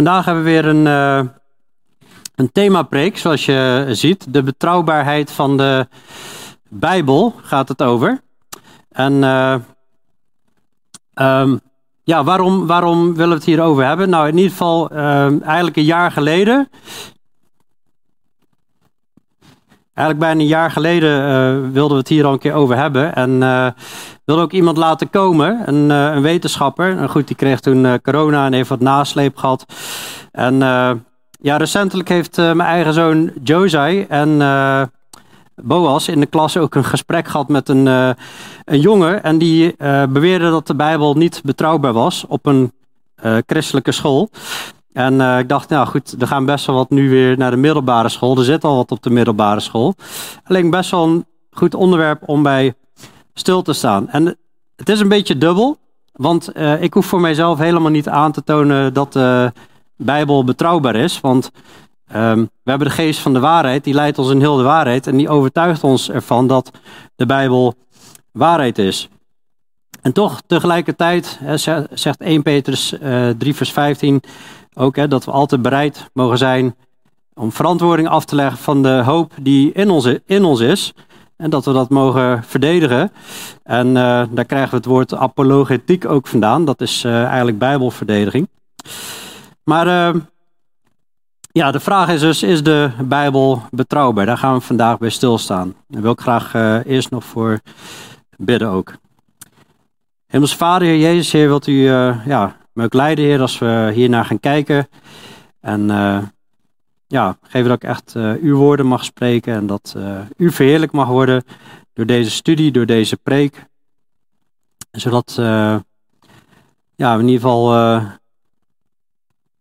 Vandaag hebben we weer een, uh, een themapreek, zoals je ziet. De betrouwbaarheid van de Bijbel gaat het over. En uh, um, ja, waarom, waarom willen we het hier over hebben? Nou, in ieder geval uh, eigenlijk een jaar geleden. Eigenlijk bijna een jaar geleden uh, wilden we het hier al een keer over hebben. En uh, wilde ook iemand laten komen, een, uh, een wetenschapper. En goed, die kreeg toen corona en heeft wat nasleep gehad. En ja, recentelijk heeft mijn eigen zoon Josai en Boas in de klas ook een gesprek gehad met een, een jongen. En die beweerde dat de Bijbel niet betrouwbaar was op een christelijke school. En ik dacht, nou goed, er gaan best wel wat nu weer naar de middelbare school. Er zit al wat op de middelbare school. Alleen best wel een goed onderwerp om bij stil te staan. En het is een beetje dubbel. Want ik hoef voor mijzelf helemaal niet aan te tonen dat de Bijbel betrouwbaar is. Want Um, we hebben de geest van de waarheid, die leidt ons in heel de waarheid en die overtuigt ons ervan dat de Bijbel waarheid is. En toch tegelijkertijd zegt 1 Petrus uh, 3 vers 15 ook hè, dat we altijd bereid mogen zijn om verantwoording af te leggen van de hoop die in ons, in ons is. En dat we dat mogen verdedigen. En uh, daar krijgen we het woord apologetiek ook vandaan. Dat is uh, eigenlijk bijbelverdediging. Maar uh, ja, de vraag is dus, is de Bijbel betrouwbaar? Daar gaan we vandaag bij stilstaan. Daar wil ik graag eerst nog voor bidden ook. Hemels Vader, Heer Jezus, Heer, wilt u ja, me ook leiden, Heer, als we hiernaar gaan kijken. En uh, ja, geef dat ik echt uw woorden mag spreken en dat u verheerlijk mag worden door deze studie, door deze preek. Zodat ja, in ieder geval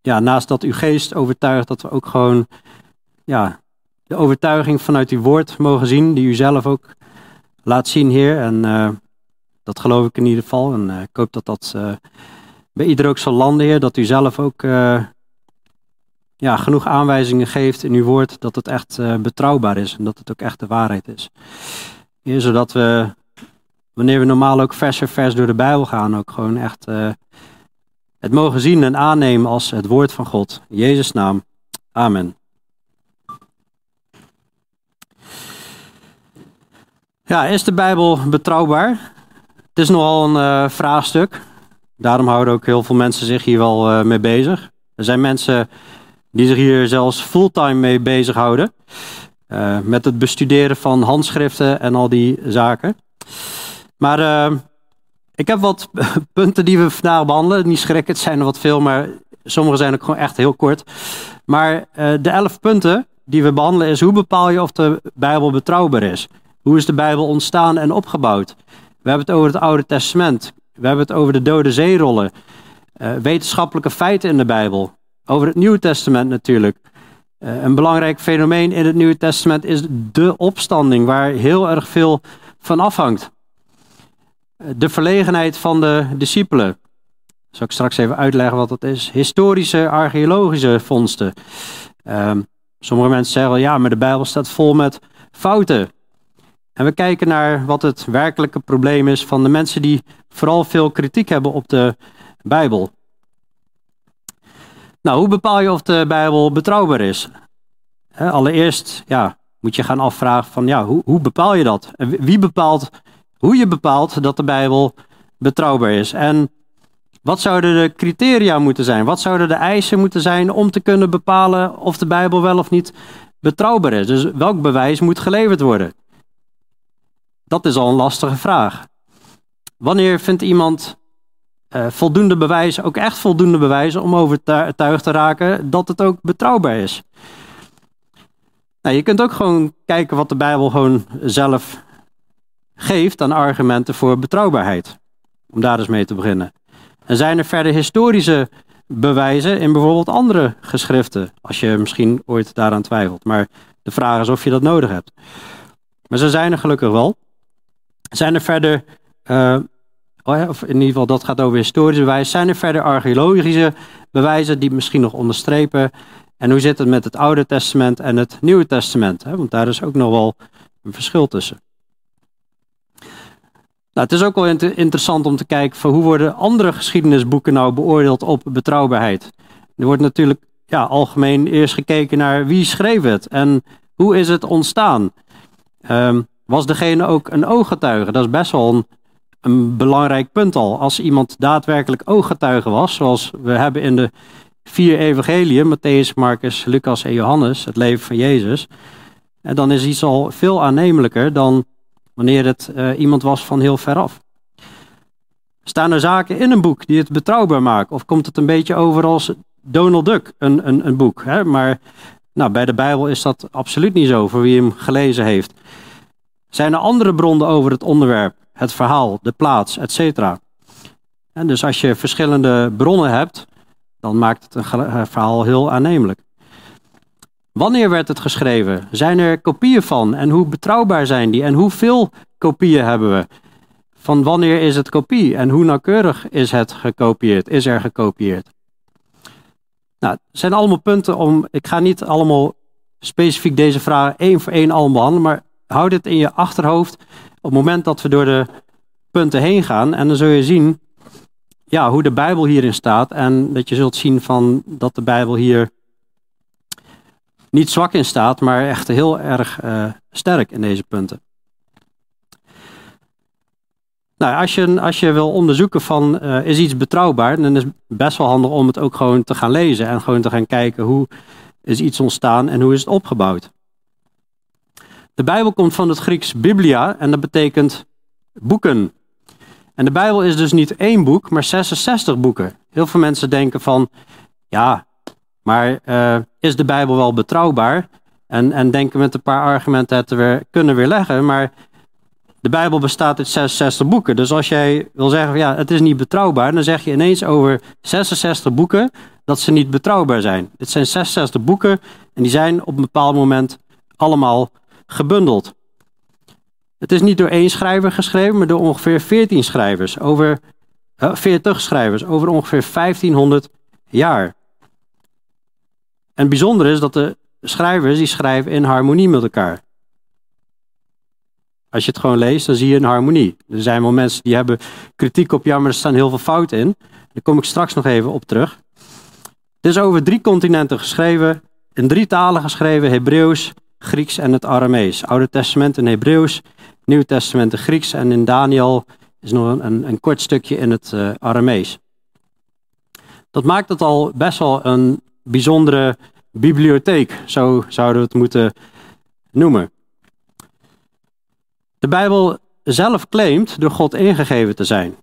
ja, naast dat uw geest overtuigt, dat we ook gewoon ja, de overtuiging vanuit uw woord mogen zien, die u zelf ook laat zien, Heer. En dat geloof ik in ieder geval. En ik hoop dat dat bij ieder ook zal landen. Dat u zelf ook ja, genoeg aanwijzingen geeft in uw woord dat het echt betrouwbaar is en dat het ook echt de waarheid is. Zodat we, wanneer we normaal ook vers voor vers door de Bijbel gaan, ook gewoon echt het mogen zien en aannemen als het woord van God. In Jezus' naam. Amen. Ja, is de Bijbel betrouwbaar? Het is nogal een vraagstuk. Daarom houden ook heel veel mensen zich hier wel uh, mee bezig. Er zijn mensen die zich hier zelfs fulltime mee bezighouden. Uh, met het bestuderen van handschriften en al die zaken. Maar ik heb wat punten die we vandaag behandelen. Niet schrikken, het zijn er wat veel, maar sommige zijn ook gewoon echt heel kort. Maar de elf punten die we behandelen is hoe bepaal je of de Bijbel betrouwbaar is? Hoe is de Bijbel ontstaan en opgebouwd? We hebben het over het Oude Testament. We hebben het over de dode zeerollen. Uh, wetenschappelijke feiten in de Bijbel. Over het Nieuwe Testament natuurlijk. Uh, een belangrijk fenomeen in het Nieuwe Testament is de opstanding, waar heel erg veel van afhangt de verlegenheid van de discipelen. Zal ik straks even uitleggen wat dat is. Historische, archeologische vondsten. Um, sommige mensen zeggen, ja, maar de Bijbel staat vol met fouten. En we kijken naar wat het werkelijke probleem is van de mensen die vooral veel kritiek hebben op de Bijbel. Nou, hoe bepaal je of de Bijbel betrouwbaar is? allereerst ja, moet je gaan afvragen van ja, hoe, hoe bepaal je dat? Wie bepaalt hoe je bepaalt dat de Bijbel betrouwbaar is. En wat zouden de criteria moeten zijn? Wat zouden de eisen moeten zijn om te kunnen bepalen of de Bijbel wel of niet betrouwbaar is? Dus welk bewijs moet geleverd worden? Dat is al een lastige vraag. Wanneer vindt iemand uh, voldoende bewijs, ook echt voldoende bewijs, om overtuigd te raken dat het ook betrouwbaar is? Nou, je kunt ook gewoon kijken wat de Bijbel gewoon zelf geeft aan argumenten voor betrouwbaarheid. Om daar eens mee te beginnen. En zijn er verder historische bewijzen in bijvoorbeeld andere geschriften, als je misschien ooit daaraan twijfelt. Maar de vraag is of je dat nodig hebt. Maar ze zijn er gelukkig wel. Zijn er verder, uh, of in ieder geval dat gaat over historische bewijzen, zijn er verder archeologische bewijzen die misschien nog onderstrepen? En hoe zit het met het Oude Testament en het Nieuwe Testament? Want daar is ook nog wel een verschil tussen. Nou, het is ook wel interessant om te kijken van hoe worden andere geschiedenisboeken nou beoordeeld op betrouwbaarheid. Er wordt natuurlijk ja, algemeen eerst gekeken naar wie schreef het en hoe is het ontstaan. Um, was degene ook een ooggetuige? Dat is best wel een, belangrijk punt al. Als iemand daadwerkelijk ooggetuige was, zoals we hebben in de vier evangeliën, Matthäus, Marcus, Lucas en Johannes, het leven van Jezus, en dan is iets al veel aannemelijker dan wanneer het uh, iemand was van heel ver af. Staan er zaken in een boek die het betrouwbaar maken? Of komt het een beetje over als Donald Duck, een, een, een boek? Hè? Maar nou, bij de Bijbel is dat absoluut niet zo, voor wie hem gelezen heeft. Zijn er andere bronnen over het onderwerp, het verhaal, de plaats, etc.? En dus als je verschillende bronnen hebt, dan maakt het een verhaal heel aannemelijk. Wanneer werd het geschreven? Zijn er kopieën van? En hoe betrouwbaar zijn die? En hoeveel kopieën hebben we? Van wanneer is het kopie? En hoe nauwkeurig is het gekopieerd? Is er gekopieerd? Nou, het zijn allemaal punten om. Ik ga niet allemaal specifiek deze vragen één voor één allemaal behandelen, maar houd dit in je achterhoofd op het moment dat we door de punten heen gaan. En dan zul je zien ja, hoe de Bijbel hierin staat. En dat je zult zien van dat de Bijbel hier niet zwak in staat, maar echt heel erg uh, sterk in deze punten. Nou, als je, als je wil onderzoeken van uh, is iets betrouwbaar, dan is het best wel handig om het ook gewoon te gaan lezen en gewoon te gaan kijken hoe is iets ontstaan en hoe is het opgebouwd. De Bijbel komt van het Grieks biblia en dat betekent boeken. En de Bijbel is dus niet één boek, maar 66 boeken. Heel veel mensen denken van, ja, maar uh, is de Bijbel wel betrouwbaar? En, en denken met een paar argumenten het weer, kunnen weerleggen, maar de Bijbel bestaat uit 66 boeken. Dus als jij wil zeggen, ja, het is niet betrouwbaar, dan zeg je ineens over 66 boeken dat ze niet betrouwbaar zijn. Het zijn 66 boeken en die zijn op een bepaald moment allemaal gebundeld. Het is niet door één schrijver geschreven, maar door ongeveer 14 schrijvers. Over, uh, 40 schrijvers, over ongeveer 1500 jaar. En het bijzondere is dat de schrijvers die schrijven in harmonie met elkaar. Als je het gewoon leest, dan zie je een harmonie. Er zijn wel mensen die hebben kritiek op, ja, maar er staan heel veel fouten in. Daar kom ik straks nog even op terug. Het is over drie continenten geschreven, in drie talen geschreven, Hebreeuws, Grieks en het Aramees. Oude Testament in Hebreeuws, Nieuw Testament in Grieks en in Daniel is nog een, een kort stukje in het uh, Aramees. Dat maakt het al best wel een bijzondere bibliotheek, zo zouden we het moeten noemen. De Bijbel zelf claimt door God ingegeven te zijn.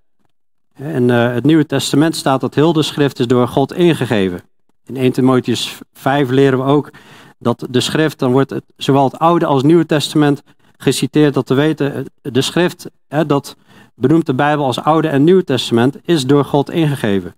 In uh, het Nieuwe Testament staat dat heel de schrift is door God ingegeven. In 1 Timotheus 5 leren we ook dat de schrift, dan wordt het, zowel het Oude als het Nieuwe Testament geciteerd, dat te weten, de schrift, hè, dat benoemt de Bijbel als Oude en Nieuwe Testament, is door God ingegeven.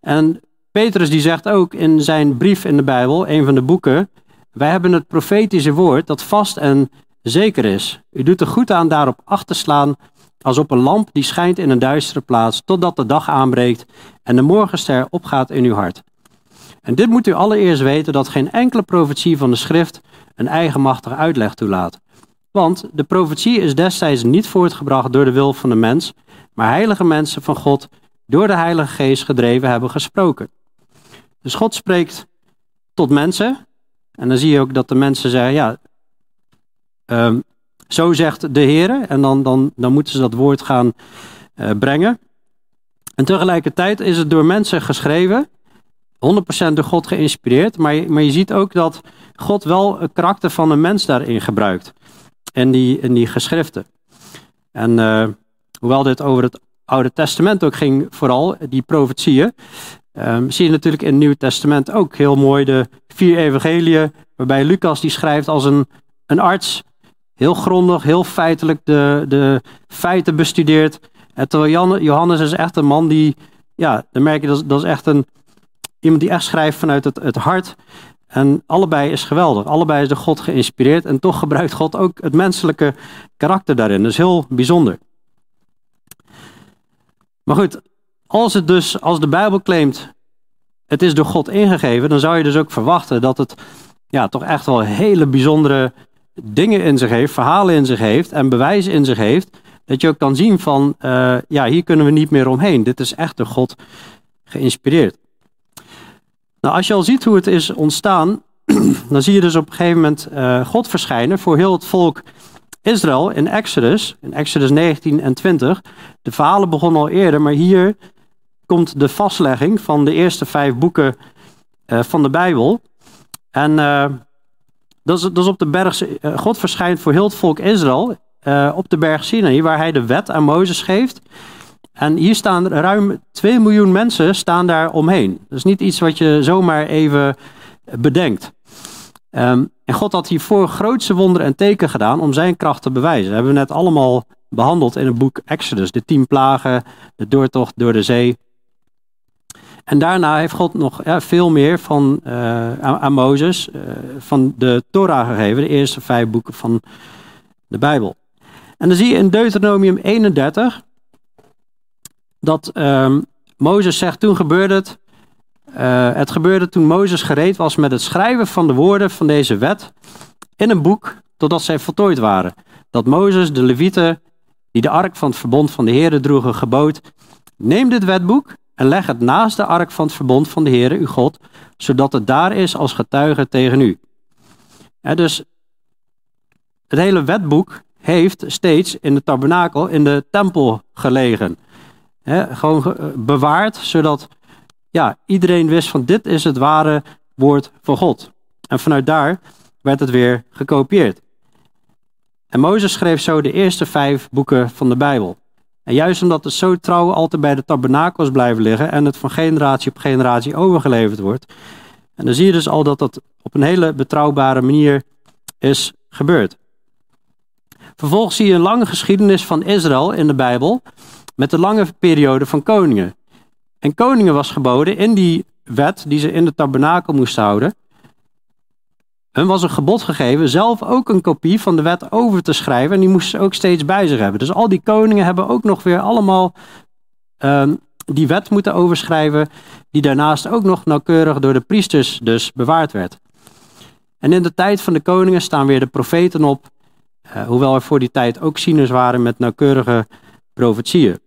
En Petrus die zegt ook in zijn brief in de Bijbel, een van de boeken, wij hebben het profetische woord dat vast en zeker is. U doet er goed aan daarop acht te slaan als op een lamp die schijnt in een duistere plaats, totdat de dag aanbreekt en de morgenster opgaat in uw hart. En dit moet u allereerst weten dat geen enkele profetie van de schrift een eigenmachtige uitleg toelaat. Want de profetie is destijds niet voortgebracht door de wil van de mens, maar heilige mensen van God door de Heilige Geest gedreven hebben gesproken. Dus God spreekt tot mensen. En dan zie je ook dat de mensen zeggen, ja, um, zo zegt de Heer. En dan, dan, dan moeten ze dat woord gaan uh, brengen. En tegelijkertijd is het door mensen geschreven. 100% door God geïnspireerd. Maar je, maar je ziet ook dat God wel het karakter van een mens daarin gebruikt. In die, in die geschriften. En uh, hoewel dit over het Oude Testament ook ging, vooral die profetieën. Um, zie je natuurlijk in het Nieuwe Testament ook heel mooi de vier evangeliën. Waarbij Lucas die schrijft als een, een arts. Heel grondig, heel feitelijk de, de feiten bestudeert. En terwijl Johannes is echt een man die, ja, dan merk je dat, dat is echt een, iemand die echt schrijft vanuit het, het hart. En allebei is geweldig. Allebei is de God geïnspireerd. En toch gebruikt God ook het menselijke karakter daarin. Dat is heel bijzonder. Maar goed, als het dus, als de Bijbel claimt, het is door God ingegeven, dan zou je dus ook verwachten dat het ja, toch echt wel hele bijzondere dingen in zich heeft, verhalen in zich heeft en bewijzen in zich heeft. Dat je ook kan zien van, uh, ja, hier kunnen we niet meer omheen. Dit is echt door God geïnspireerd. Nou, als je al ziet hoe het is ontstaan, dan zie je dus op een gegeven moment uh, God verschijnen voor heel het volk Israël in Exodus, in Exodus 19 en 20. De verhalen begonnen al eerder, maar hier komt de vastlegging van de eerste vijf boeken uh, van de Bijbel. En uh, dat, is, dat is op de berg, God verschijnt voor heel het volk Israël op de berg Sinai, waar hij de wet aan Mozes geeft. En hier staan ruim 2 miljoen mensen staan daar omheen. Dat is niet iets wat je zomaar even bedenkt. Um, en God had hiervoor grootste wonderen en teken gedaan om zijn kracht te bewijzen. Dat hebben we net allemaal behandeld in het boek Exodus. De tien plagen, de doortocht door de zee. En daarna heeft God nog ja, veel meer van, uh, aan, Mozes uh, van de Torah gegeven. De eerste vijf boeken van de Bijbel. En dan zie je in Deuteronomium 31 dat um, Mozes zegt, toen gebeurde het. Uh, het gebeurde toen Mozes gereed was met het schrijven van de woorden van deze wet in een boek, totdat zij voltooid waren. Dat Mozes de levieten, die de ark van het verbond van de Heere droegen, gebood, neem dit wetboek en leg het naast de ark van het verbond van de Heere, uw God, zodat het daar is als getuige tegen u. Dus het hele wetboek heeft steeds in de tabernakel, in de tempel gelegen gewoon bewaard, zodat ja, iedereen wist van dit is het ware woord van God. En vanuit daar werd het weer gekopieerd. En Mozes schreef zo de eerste vijf boeken van de Bijbel. En juist omdat het zo trouw altijd bij de tabernakels blijven liggen en het van generatie op generatie overgeleverd wordt. En dan zie je dus al dat dat op een hele betrouwbare manier is gebeurd. Vervolgens zie je een lange geschiedenis van Israël in de Bijbel met de lange periode van koningen. En koningen was geboden in die wet die ze in de tabernakel moesten houden. Hun was een gebod gegeven zelf ook een kopie van de wet over te schrijven. En die moesten ze ook steeds bij zich hebben. Dus al die koningen hebben ook nog weer allemaal uh, die wet moeten overschrijven. Die daarnaast ook nog nauwkeurig door de priesters dus bewaard werd. En in de tijd van de koningen staan weer de profeten op. Uh, hoewel er voor die tijd ook zieners waren met nauwkeurige profetieën.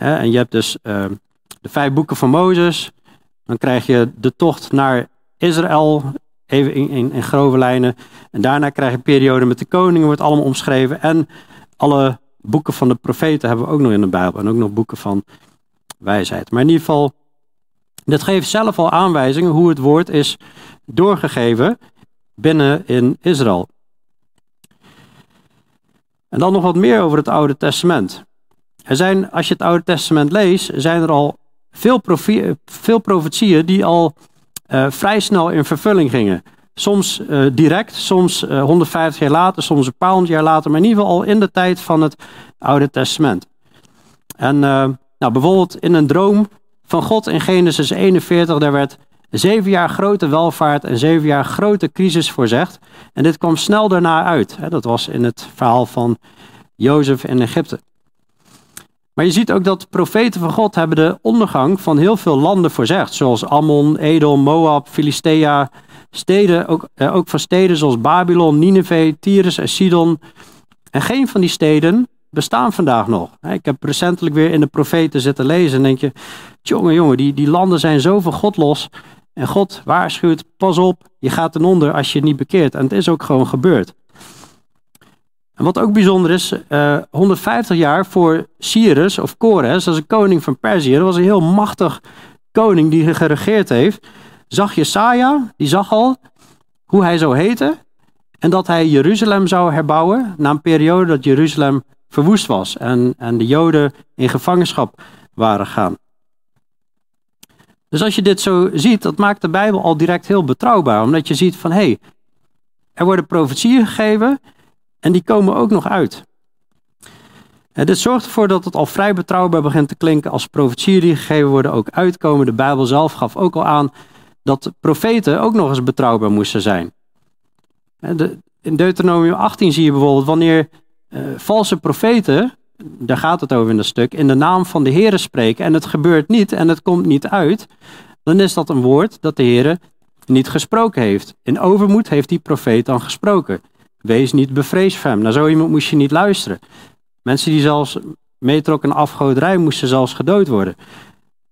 En je hebt dus uh, de vijf boeken van Mozes. Dan krijg je de tocht naar Israël, even in, in, in, grove lijnen. En daarna krijg je periode met de koningen, wordt allemaal omschreven. En alle boeken van de profeten hebben we ook nog in de Bijbel. En ook nog boeken van wijsheid. Maar in ieder geval, dit geeft zelf al aanwijzingen hoe het woord is doorgegeven binnen in Israël. En dan nog wat meer over het Oude Testament. Er zijn, als je het Oude Testament leest, zijn er al veel, veel profetieën die al uh, vrij snel in vervulling gingen. Soms uh, direct, soms uh, eh, 150 jaar later, soms een paar honderd jaar later, maar in ieder geval al in de tijd van het Oude Testament. En nou, bijvoorbeeld in een droom van God in Genesis 41, daar werd zeven jaar grote welvaart en zeven jaar grote crisis voorzegd. En dit kwam snel daarna uit. Dat was in het verhaal van Jozef in Egypte. Maar je ziet ook dat profeten van God hebben de ondergang van heel veel landen voorzegd. Zoals Ammon, Edom, Moab, Filistea. Steden, ook, eh, ook van steden zoals Babylon, Nineveh, Tyrus en Sidon. En geen van die steden bestaan vandaag nog. Ik heb recentelijk weer in de profeten zitten lezen en denk je, jongen, jongen, die, die landen zijn zoveel godlos. En God waarschuwt, pas op, je gaat ten onder als je niet bekeert. En het is ook gewoon gebeurd. En wat ook bijzonder is, uh, eh, 150 jaar voor Cyrus of Kores, is een koning van Perzië, dat was een heel machtig koning die geregeerd heeft, zag Jesaja, die zag al hoe hij zou heten en dat hij Jeruzalem zou herbouwen na een periode dat Jeruzalem verwoest was en, en de Joden in gevangenschap waren gaan. Dus als je dit zo ziet, dat maakt de Bijbel al direct heel betrouwbaar, omdat je ziet van hé, hey, er worden profetieën gegeven en die komen ook nog uit. En dit zorgt ervoor dat het al vrij betrouwbaar begint te klinken als profetieën die gegeven worden ook uitkomen. De Bijbel zelf gaf ook al aan dat profeten ook nog eens betrouwbaar moesten zijn. in Deuteronomium 18 zie je bijvoorbeeld wanneer uh, valse profeten, daar gaat het over in dat stuk, in de naam van de Heer spreken en het gebeurt niet en het komt niet uit, dan is dat een woord dat de Heer niet gesproken heeft. In overmoed heeft die profeet dan gesproken. Wees niet bevreesd van hem. Naar zo iemand moest je niet luisteren. Mensen die zelfs meetrokken afgoderij moesten zelfs gedood worden.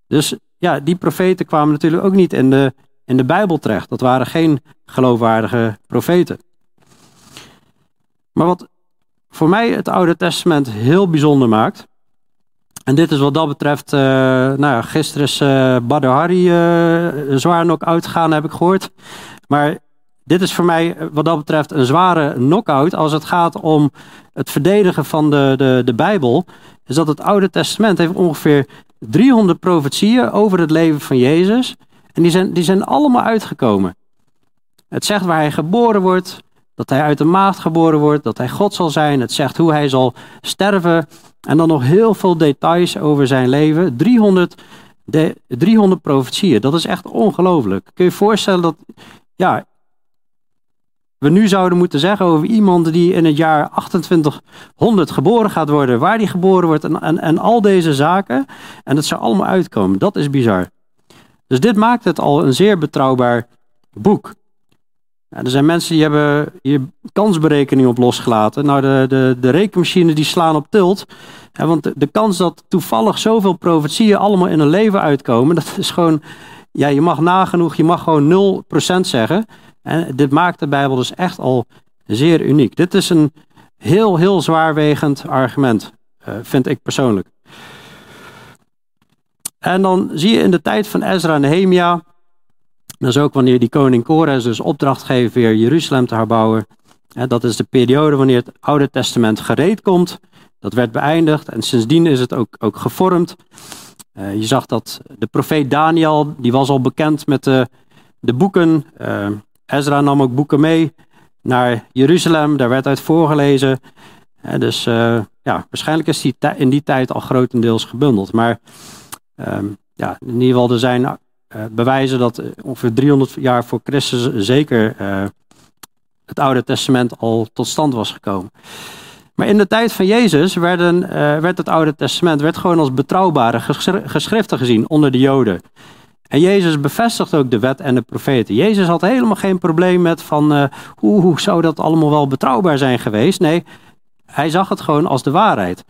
Dus ja, die profeten kwamen natuurlijk ook niet in de, in de Bijbel terecht. Dat waren geen geloofwaardige profeten. Maar wat voor mij het Oude Testament heel bijzonder maakt. En dit is wat dat betreft, uh, nou ja, gisteren is uh, Badr Hari uh, zwaar knock-out gegaan, heb ik gehoord. Maar dit is voor mij wat dat betreft een zware knock-out als het gaat om het verdedigen van de, de, de Bijbel. Is dat het Oude Testament heeft ongeveer 300 profetieën over het leven van Jezus. En die zijn, die zijn allemaal uitgekomen. Het zegt waar hij geboren wordt, dat hij uit de maagd geboren wordt, dat hij God zal zijn. Het zegt hoe hij zal sterven. En dan nog heel veel details over zijn leven. 300, de, 300 profetieën, dat is echt ongelooflijk. Kun je je voorstellen dat ja, we nu zouden moeten zeggen over iemand die in het jaar 2800 geboren gaat worden, waar die geboren wordt en, en, al deze zaken. En dat zou allemaal uitkomen. Dat is bizar. Dus dit maakt het al een zeer betrouwbaar boek. er zijn mensen die hebben hier kansberekening op losgelaten. Nou, de, de, de rekenmachines die slaan op tilt. want de, de, kans dat toevallig zoveel profetieën allemaal in een leven uitkomen, dat is gewoon, ja, je mag nagenoeg, je mag gewoon 0% zeggen. En dit maakt de Bijbel dus echt al zeer uniek. Dit is een heel, heel zwaarwegend argument, uh, vind ik persoonlijk. En dan zie je in de tijd van Ezra en Nehemia, dat is ook wanneer die koning Kores dus opdracht geeft weer Jeruzalem te herbouwen. Dat is de periode wanneer het Oude Testament gereed komt. Dat werd beëindigd en sindsdien is het ook, ook gevormd. Uh, je zag dat de profeet Daniel, die was al bekend met de, de boeken. Ezra nam ook boeken mee naar Jeruzalem, daar werd uit voorgelezen. dus uh, ja, waarschijnlijk is die in die tijd al grotendeels gebundeld. Maar um, ja, in ieder geval, er zijn uh, bewijzen dat ongeveer 300 jaar voor Christus zeker het Oude Testament al tot stand was gekomen. Maar in de tijd van Jezus werden, werd het Oude Testament werd gewoon als betrouwbare geschriften gezien onder de Joden. En Jezus bevestigt ook de wet en de profeten. Jezus had helemaal geen probleem met van uh, hoe, zou dat allemaal wel betrouwbaar zijn geweest. Nee, hij zag het gewoon als de waarheid.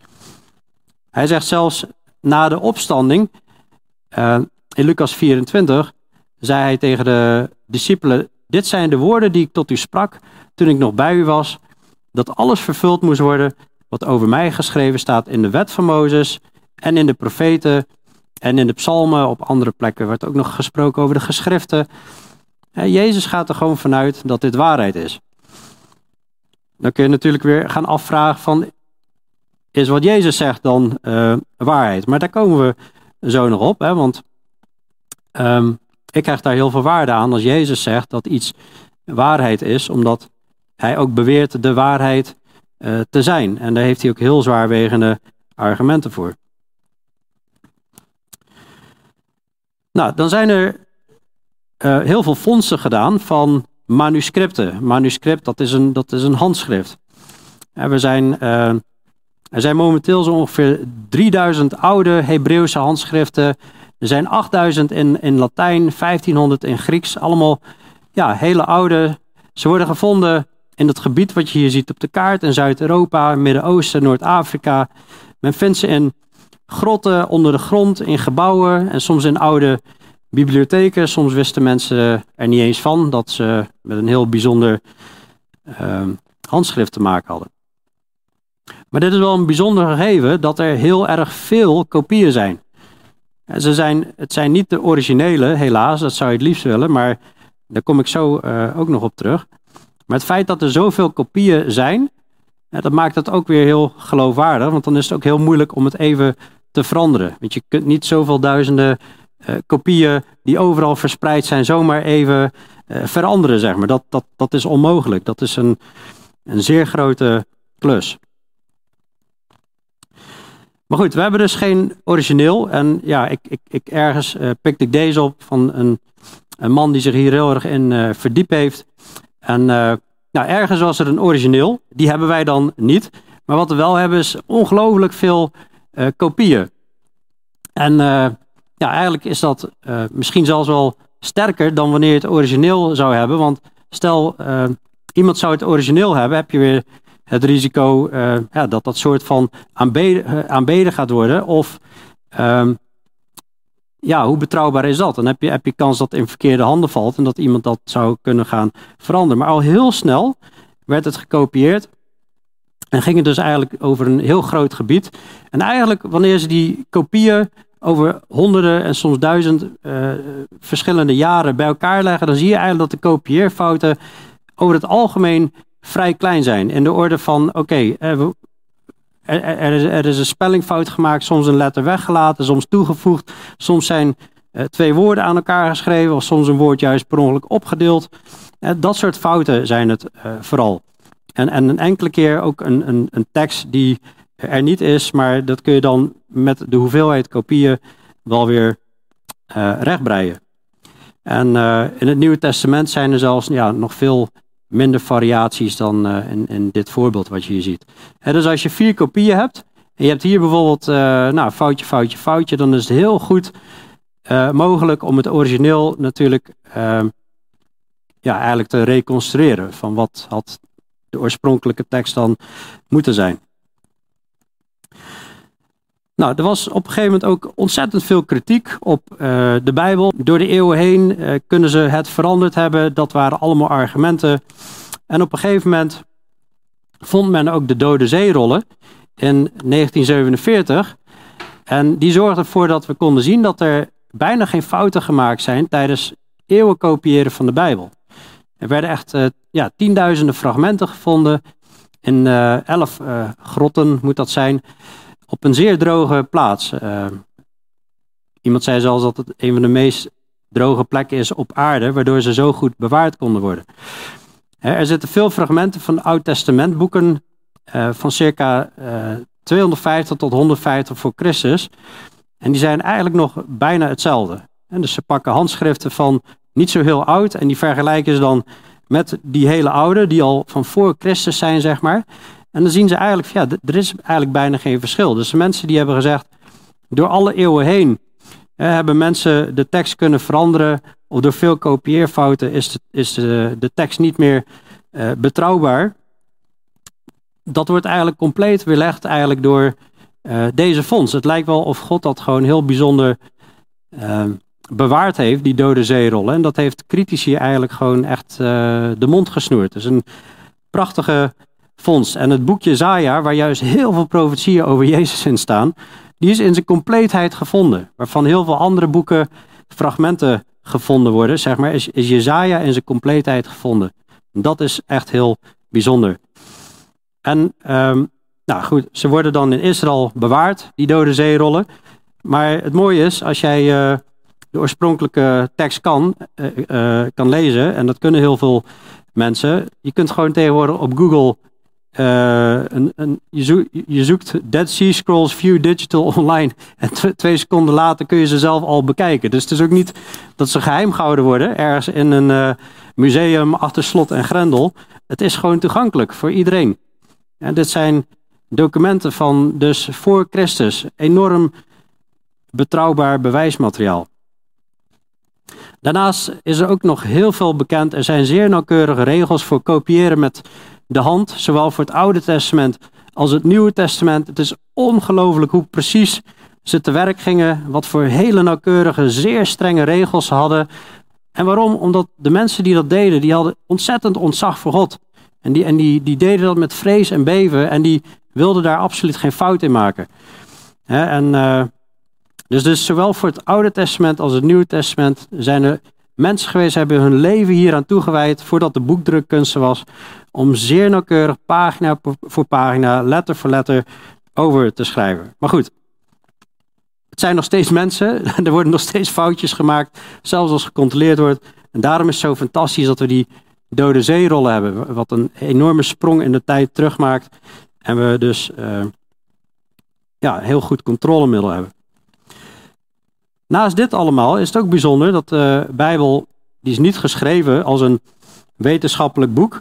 Hij zegt zelfs na de opstanding, uh, in Lucas 24, zei hij tegen de discipelen, dit zijn de woorden die ik tot u sprak toen ik nog bij u was, dat alles vervuld moest worden wat over mij geschreven staat in de wet van Mozes en in de profeten en in de psalmen, op andere plekken, werd ook nog gesproken over de geschriften. Jezus gaat er gewoon vanuit dat dit waarheid is. Dan kun je natuurlijk weer gaan afvragen van, is wat Jezus zegt dan uh, waarheid? Maar daar komen we zo nog op, hè, want um, ik krijg daar heel veel waarde aan als Jezus zegt dat iets waarheid is, omdat hij ook beweert de waarheid uh, te zijn. En daar heeft hij ook heel zwaarwegende argumenten voor. Nou, dan zijn er uh, heel veel fondsen gedaan van manuscripten. Manuscript, dat is een, dat is een handschrift. En we zijn, uh, er zijn momenteel zo ongeveer 3000 oude Hebreeuwse handschriften. Er zijn 8000 in, in Latijn, 1500 in Grieks. Allemaal ja, hele oude. Ze worden gevonden in het gebied wat je hier ziet op de kaart. In Zuid-Europa, Midden-Oosten, Noord-Afrika. Men vindt ze in grotten onder de grond, in gebouwen en soms in oude bibliotheken. Soms wisten mensen er niet eens van dat ze met een heel bijzonder uh, handschrift te maken hadden. Maar dit is wel een bijzonder gegeven dat er heel erg veel kopieën zijn. ze zijn het zijn niet de originele, helaas, dat zou je het liefst willen, maar daar kom ik zo uh, ook nog op terug. Maar het feit dat er zoveel kopieën zijn, dat maakt het ook weer heel geloofwaardig, want dan is het ook heel moeilijk om het even te veranderen. Want je kunt niet zoveel duizenden uh, kopieën die overal verspreid zijn zomaar even uh, veranderen, zeg maar. Dat, dat, dat is onmogelijk. Dat is een, een zeer grote klus. Maar goed, we hebben dus geen origineel. En ja, ik, ik, ik ergens uh, pikte ik deze op van een, een man die zich hier heel erg in verdiept heeft. En nou, ergens was er een origineel. Die hebben wij dan niet. Maar wat we wel hebben is ongelooflijk veel kopieën. En uh, ja, eigenlijk is dat uh, misschien zelfs wel sterker dan wanneer je het origineel zou hebben. Want stel, iemand zou het origineel hebben, heb je weer het risico ja, dat dat soort van aanbeden, aanbeden gaat worden. Of ehm, ja, hoe betrouwbaar is dat? Dan heb je, heb je kans dat het in verkeerde handen valt en dat iemand dat zou kunnen gaan veranderen. Maar al heel snel werd het gekopieerd en ging het dus eigenlijk over een heel groot gebied. En eigenlijk, wanneer ze die kopieën over honderden en soms duizend uh, verschillende jaren bij elkaar leggen, dan zie je eigenlijk dat de kopieerfouten over het algemeen vrij klein zijn. In de orde van, oké, eh, er, er, is, er, is, een spellingfout gemaakt, soms een letter weggelaten, soms toegevoegd. Soms zijn uh, twee woorden aan elkaar geschreven, of soms een woord juist per ongeluk opgedeeld. Dat soort fouten zijn het vooral. En, en een enkele keer ook een, een, een tekst die er niet is, maar dat kun je dan met de hoeveelheid kopieën wel weer uh, rechtbreien. En uh, in het Nieuwe Testament zijn er zelfs ja, nog veel minder variaties dan uh, in, in, dit voorbeeld wat je hier ziet. Dus als je vier kopieën hebt, en je hebt hier bijvoorbeeld nou, foutje, foutje, foutje, dan is het heel goed mogelijk om het origineel natuurlijk ja, eigenlijk te reconstrueren. Van wat had de oorspronkelijke tekst dan moeten zijn. Nou, er was op een gegeven moment ook ontzettend veel kritiek op uh, de Bijbel. Door de eeuwen heen uh, kunnen ze het veranderd hebben. Dat waren allemaal argumenten. En op een gegeven moment vond men ook de Dode Zeerollen in 1947. En die zorgde ervoor dat we konden zien dat er bijna geen fouten gemaakt zijn tijdens eeuwen kopiëren van de Bijbel. Er werden echt uh, ja, tienduizenden fragmenten gevonden. In elf grotten moet dat zijn op een zeer droge plaats. Iemand zei zelfs dat het een van de meest droge plekken is op aarde, waardoor ze zo goed bewaard konden worden. Er zitten veel fragmenten van Oud-Testamentboeken van circa uh, eh, 250 tot 150 voor Christus. En die zijn eigenlijk nog bijna hetzelfde. En dus ze pakken handschriften van niet zo heel oud en die vergelijken ze dan met die hele oude, die al van voor Christus zijn, zeg maar. En dan zien ze eigenlijk, ja, er is eigenlijk bijna geen verschil. Dus de mensen die hebben gezegd, door alle eeuwen heen hebben mensen de tekst kunnen veranderen. Of door veel kopieerfouten is de, is de, de tekst niet meer uh, betrouwbaar. Dat wordt eigenlijk compleet weerlegd eigenlijk door uh, deze fonds. Het lijkt wel of God dat gewoon heel bijzonder uh, bewaard heeft, die dode zeerollen. En dat heeft critici eigenlijk gewoon echt de mond gesnoerd. Dus een prachtige vondst. En het boekje Zaja, waar juist heel veel profetieën over Jezus in staan, die is in zijn compleetheid gevonden. Waarvan heel veel andere boeken fragmenten gevonden worden, zeg maar, is, is Jezaja in zijn compleetheid gevonden. dat is echt heel bijzonder. En um, nou goed, ze worden dan in Israël bewaard, die dode zeerollen. Maar het mooie is, als jij uh, de oorspronkelijke tekst kan, uh, uh, kan lezen, en dat kunnen heel veel mensen, je kunt gewoon tegenwoordig op Google uh, een, een, je, zoekt, Dead Sea Scrolls View Digital online en twee seconden later kun je ze zelf al bekijken. Dus het is ook niet dat ze geheim gehouden worden ergens in een museum achter slot en grendel. Het is gewoon toegankelijk voor iedereen. En dit zijn documenten van dus voor Christus. Enorm betrouwbaar bewijsmateriaal. Daarnaast is er ook nog heel veel bekend. Er zijn zeer nauwkeurige regels voor kopiëren met de hand, zowel voor het Oude Testament als het Nieuwe Testament. Het is ongelooflijk hoe precies ze te werk gingen, wat voor hele nauwkeurige, zeer strenge regels ze hadden. En waarom? Omdat de mensen die dat deden, die hadden ontzettend ontzag voor God. En die, en die, die deden dat met vrees en beven en die wilden daar absoluut geen fout in maken. en, uh, dus, dus zowel voor het Oude Testament als het Nieuwe Testament zijn er mensen geweest hebben hun leven hier aan toegewijd voordat de boekdrukkunst was, om zeer nauwkeurig pagina voor pagina, letter voor letter over te schrijven. Maar goed, het zijn nog steeds mensen, er worden nog steeds foutjes gemaakt, zelfs als gecontroleerd wordt. En daarom is het zo fantastisch dat we die dode zeerollen hebben, wat een enorme sprong in de tijd terugmaakt. En we dus uh, ja, heel goed controlemiddel hebben. Naast dit allemaal is het ook bijzonder dat de Bijbel, die is niet geschreven als een wetenschappelijk boek.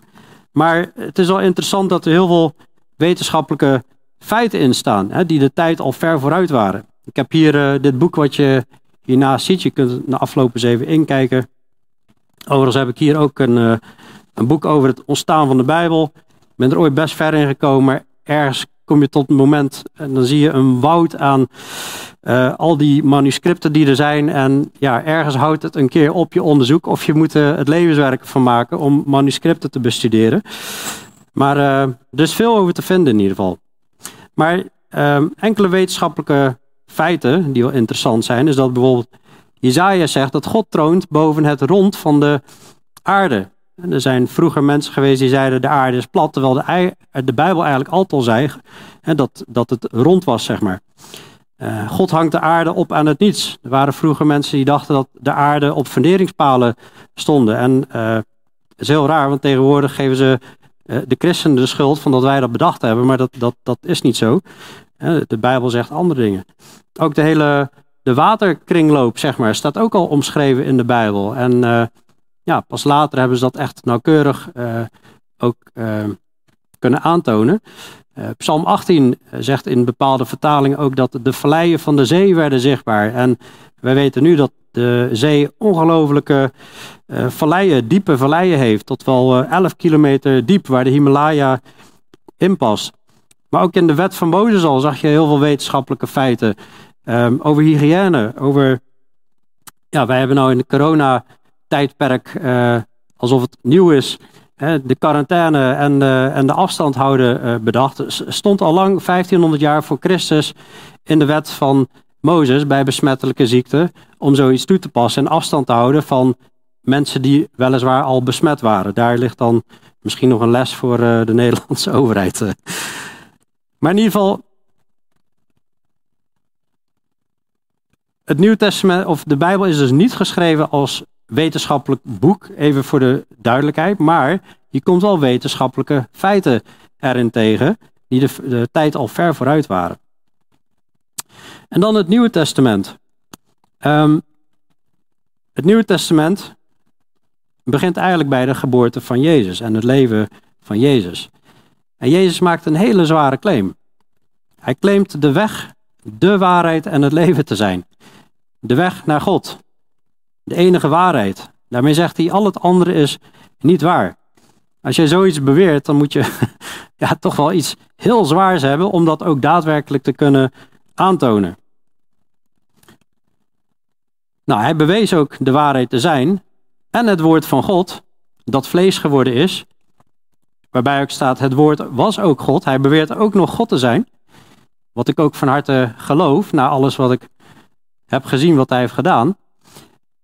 Maar het is wel interessant dat er heel veel wetenschappelijke feiten in staan, hè, die de tijd al ver vooruit waren. Ik heb hier uh, dit boek wat je hiernaast ziet, je kunt na afloop eens even inkijken. Overigens heb ik hier ook een, uh, een boek over het ontstaan van de Bijbel. Ik ben er ooit best ver in gekomen, maar ergens kom je tot een moment en dan zie je een woud aan uh, al die manuscripten die er zijn. En ja, ergens houdt het een keer op je onderzoek of je moet er het levenswerk van maken om manuscripten te bestuderen. Maar uh, er is veel over te vinden in ieder geval. Maar uh, enkele wetenschappelijke feiten die wel interessant zijn, is dat bijvoorbeeld Jezaja zegt dat God troont boven het rond van de aarde. Er zijn vroeger mensen geweest die zeiden de aarde is plat, terwijl de, Bijbel eigenlijk altijd al zei hè, dat, dat het rond was, zeg maar. Uh, God hangt de aarde op aan het niets. Er waren vroeger mensen die dachten dat de aarde op funderingspalen stonden. En uh, het is heel raar, want tegenwoordig geven ze uh, de christenen de schuld van dat wij dat bedacht hebben, maar dat, dat, dat is niet zo. de Bijbel zegt andere dingen. Ook de hele de waterkringloop, zeg maar, staat ook al omschreven in de Bijbel. En ja, pas later hebben ze dat echt nauwkeurig uh, ook uh, kunnen aantonen. Uh, Psalm 18 zegt in bepaalde vertalingen ook dat de valleien van de zee werden zichtbaar. En wij weten nu dat de zee ongelofelijke valleien, diepe valleien heeft, tot wel 11 kilometer diep, waar de Himalaya in past. Maar ook in de wet van Mozes al zag je heel veel wetenschappelijke feiten um, over hygiëne, over... Ja, wij hebben nou in de corona tijdperk uh, alsof het nieuw is. De quarantaine en, uh, en de afstand houden uh, bedacht. Stond al lang, 1500 jaar voor Christus, in de wet van Mozes bij besmettelijke ziekten. Om zoiets toe te passen en afstand te houden van mensen die weliswaar al besmet waren. Daar ligt dan misschien nog een les voor de Nederlandse overheid. Maar in ieder geval, het Nieuw Testament, of de Bijbel is dus niet geschreven als wetenschappelijk boek, even voor de duidelijkheid. Maar je komt wel wetenschappelijke feiten erin tegen, die de, tijd al ver vooruit waren. En dan het Nieuwe Testament. Um, het Nieuwe Testament begint eigenlijk bij de geboorte van Jezus en het leven van Jezus. En Jezus maakt een hele zware claim. Hij claimt de weg, de waarheid en het leven te zijn. De weg naar God de enige waarheid. Daarmee zegt hij, al het andere is niet waar. Als jij zoiets beweert, dan moet je ja, toch wel iets heel zwaars hebben om dat ook daadwerkelijk te kunnen aantonen. Nou, hij bewees ook de waarheid te zijn en het woord van God, dat vlees geworden is, waarbij ook staat, het woord was ook God. Hij beweert ook nog God te zijn, wat ik ook van harte geloof, na alles wat ik heb gezien wat hij heeft gedaan.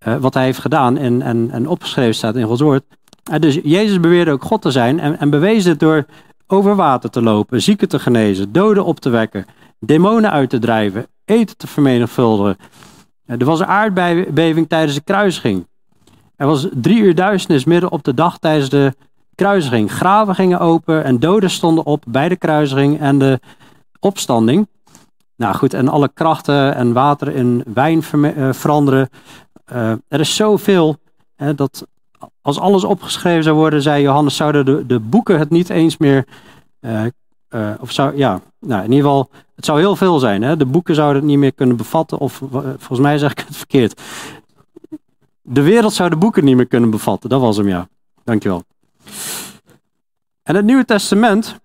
Uh, wat hij heeft gedaan en, en, en opgeschreven staat in Gods woord. Uh, dus Jezus beweerde ook God te zijn en, en bewees dit door over water te lopen, zieken te genezen, doden op te wekken, demonen uit te drijven, eten te vermenigvuldigen. Uh, er was een aardbeving tijdens de kruisiging. Er was drie uur duisternis midden op de dag tijdens de kruisiging. Graven gingen open en doden stonden op bij de kruisiging en de opstanding. Nou goed, en alle krachten en water in wijn veranderen. Er is zoveel hè, dat als alles opgeschreven zou worden, zei Johannes, zouden de, de boeken het niet eens meer. Uh, uh, of zou, ja, nou in ieder geval, het zou heel veel zijn. Hè? De boeken zouden het niet meer kunnen bevatten, of volgens mij zeg ik het verkeerd. De wereld zou de boeken niet meer kunnen bevatten, dat was hem, ja. Dankjewel. En het Nieuwe Testament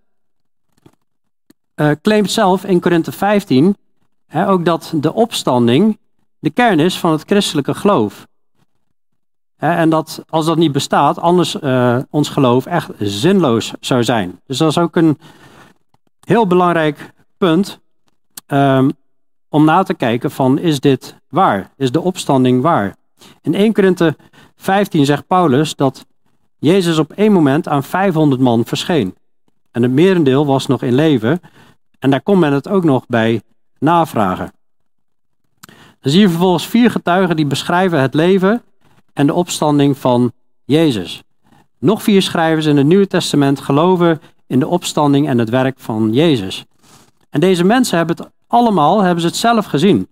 claimt zelf in Korinthe 15 hè, ook dat de opstanding de kern is van het christelijke geloof. En dat als dat niet bestaat, anders uh, ons geloof echt zinloos zou zijn. Dus dat is ook een heel belangrijk punt um, om na te kijken van is dit waar? Is de opstanding waar? In 1 Korinthe 15 zegt Paulus dat Jezus op één moment aan 500 man verscheen. En het merendeel was nog in leven. En daar kon men het ook nog bij navragen. Dan zie je vervolgens vier getuigen die beschrijven het leven en de opstanding van Jezus. Nog vier schrijvers in het Nieuwe Testament geloven in de opstanding en het werk van Jezus. En deze mensen hebben het allemaal, hebben ze het zelf gezien.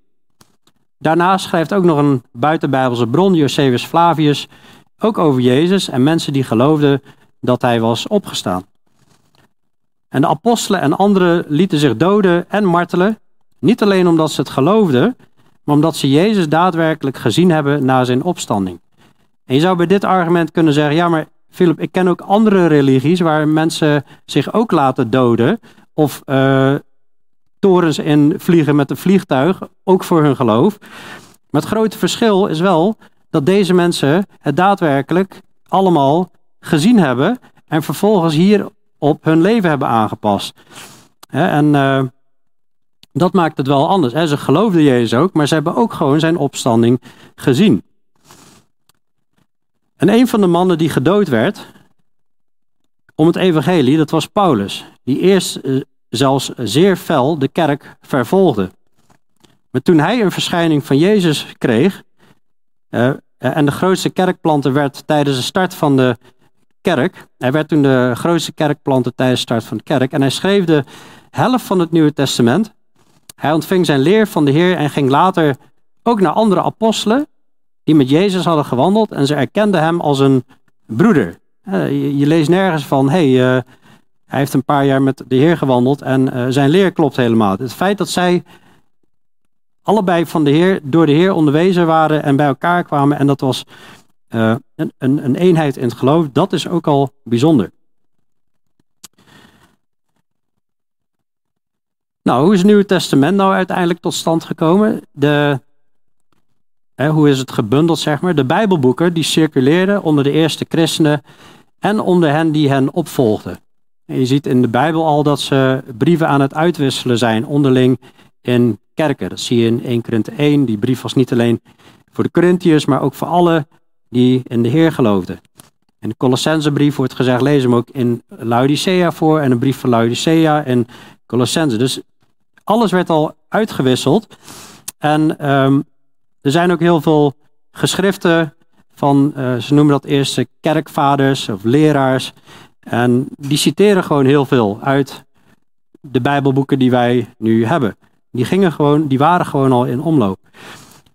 Daarnaast schrijft ook nog een buitenbijbelse bron, Josephus Flavius, ook over Jezus en mensen die geloofden dat hij was opgestaan. En de apostelen en anderen lieten zich doden en martelen, niet alleen omdat ze het geloofden, maar omdat ze Jezus daadwerkelijk gezien hebben na zijn opstanding. En je zou bij dit argument kunnen zeggen, ja maar Philip, ik ken ook andere religies waar mensen zich ook laten doden of uh, torens in vliegen met een vliegtuig, ook voor hun geloof. Maar het grote verschil is wel dat deze mensen het daadwerkelijk allemaal gezien hebben en vervolgens hier op hun leven hebben aangepast. en uh, dat maakt het wel anders. Ze geloofden Jezus ook, maar ze hebben ook gewoon zijn opstanding gezien. En een van de mannen die gedood werd om het evangelie, dat was Paulus. Die eerst eh, zelfs zeer fel de kerk vervolgde. Maar toen hij een verschijning van Jezus kreeg, uh, en de grootste kerkplanter werd tijdens de start van de kerk, hij werd toen de grootste kerkplanter tijdens de start van de kerk, en hij schreef de helft van het Nieuwe Testament. Hij ontving zijn leer van de Heer en ging later ook naar andere apostelen die met Jezus hadden gewandeld en ze erkenden hem als een broeder. Je, je leest nergens van, hey, uh, hij heeft een paar jaar met de Heer gewandeld en uh, zijn leer klopt helemaal. Het feit dat zij allebei van de Heer, door de Heer onderwezen waren en bij elkaar kwamen en dat was een, een, een eenheid in het geloof, dat is ook al bijzonder. Nou, hoe is het Nieuwe Testament nou uiteindelijk tot stand gekomen? De, hè, hoe is het gebundeld, zeg maar? De Bijbelboeken die circuleerden onder de eerste christenen en onder hen die hen opvolgden. En je ziet in de Bijbel al dat ze brieven aan het uitwisselen zijn onderling in kerken. Dat zie je in 1 Korinthe 1. Die brief was niet alleen voor de Corinthiërs, maar ook voor alle die in de Heer geloofden. In de Colossensebrief wordt gezegd, lees hem ook in Laodicea voor en een brief van Laodicea en Colossense. Dus alles werd al uitgewisseld. En um, er zijn ook heel veel geschriften van, uh, ze noemen dat eerste kerkvaders of leraars. En die citeren gewoon heel veel uit de Bijbelboeken die wij nu hebben. Die, gingen gewoon, die waren gewoon al in omloop.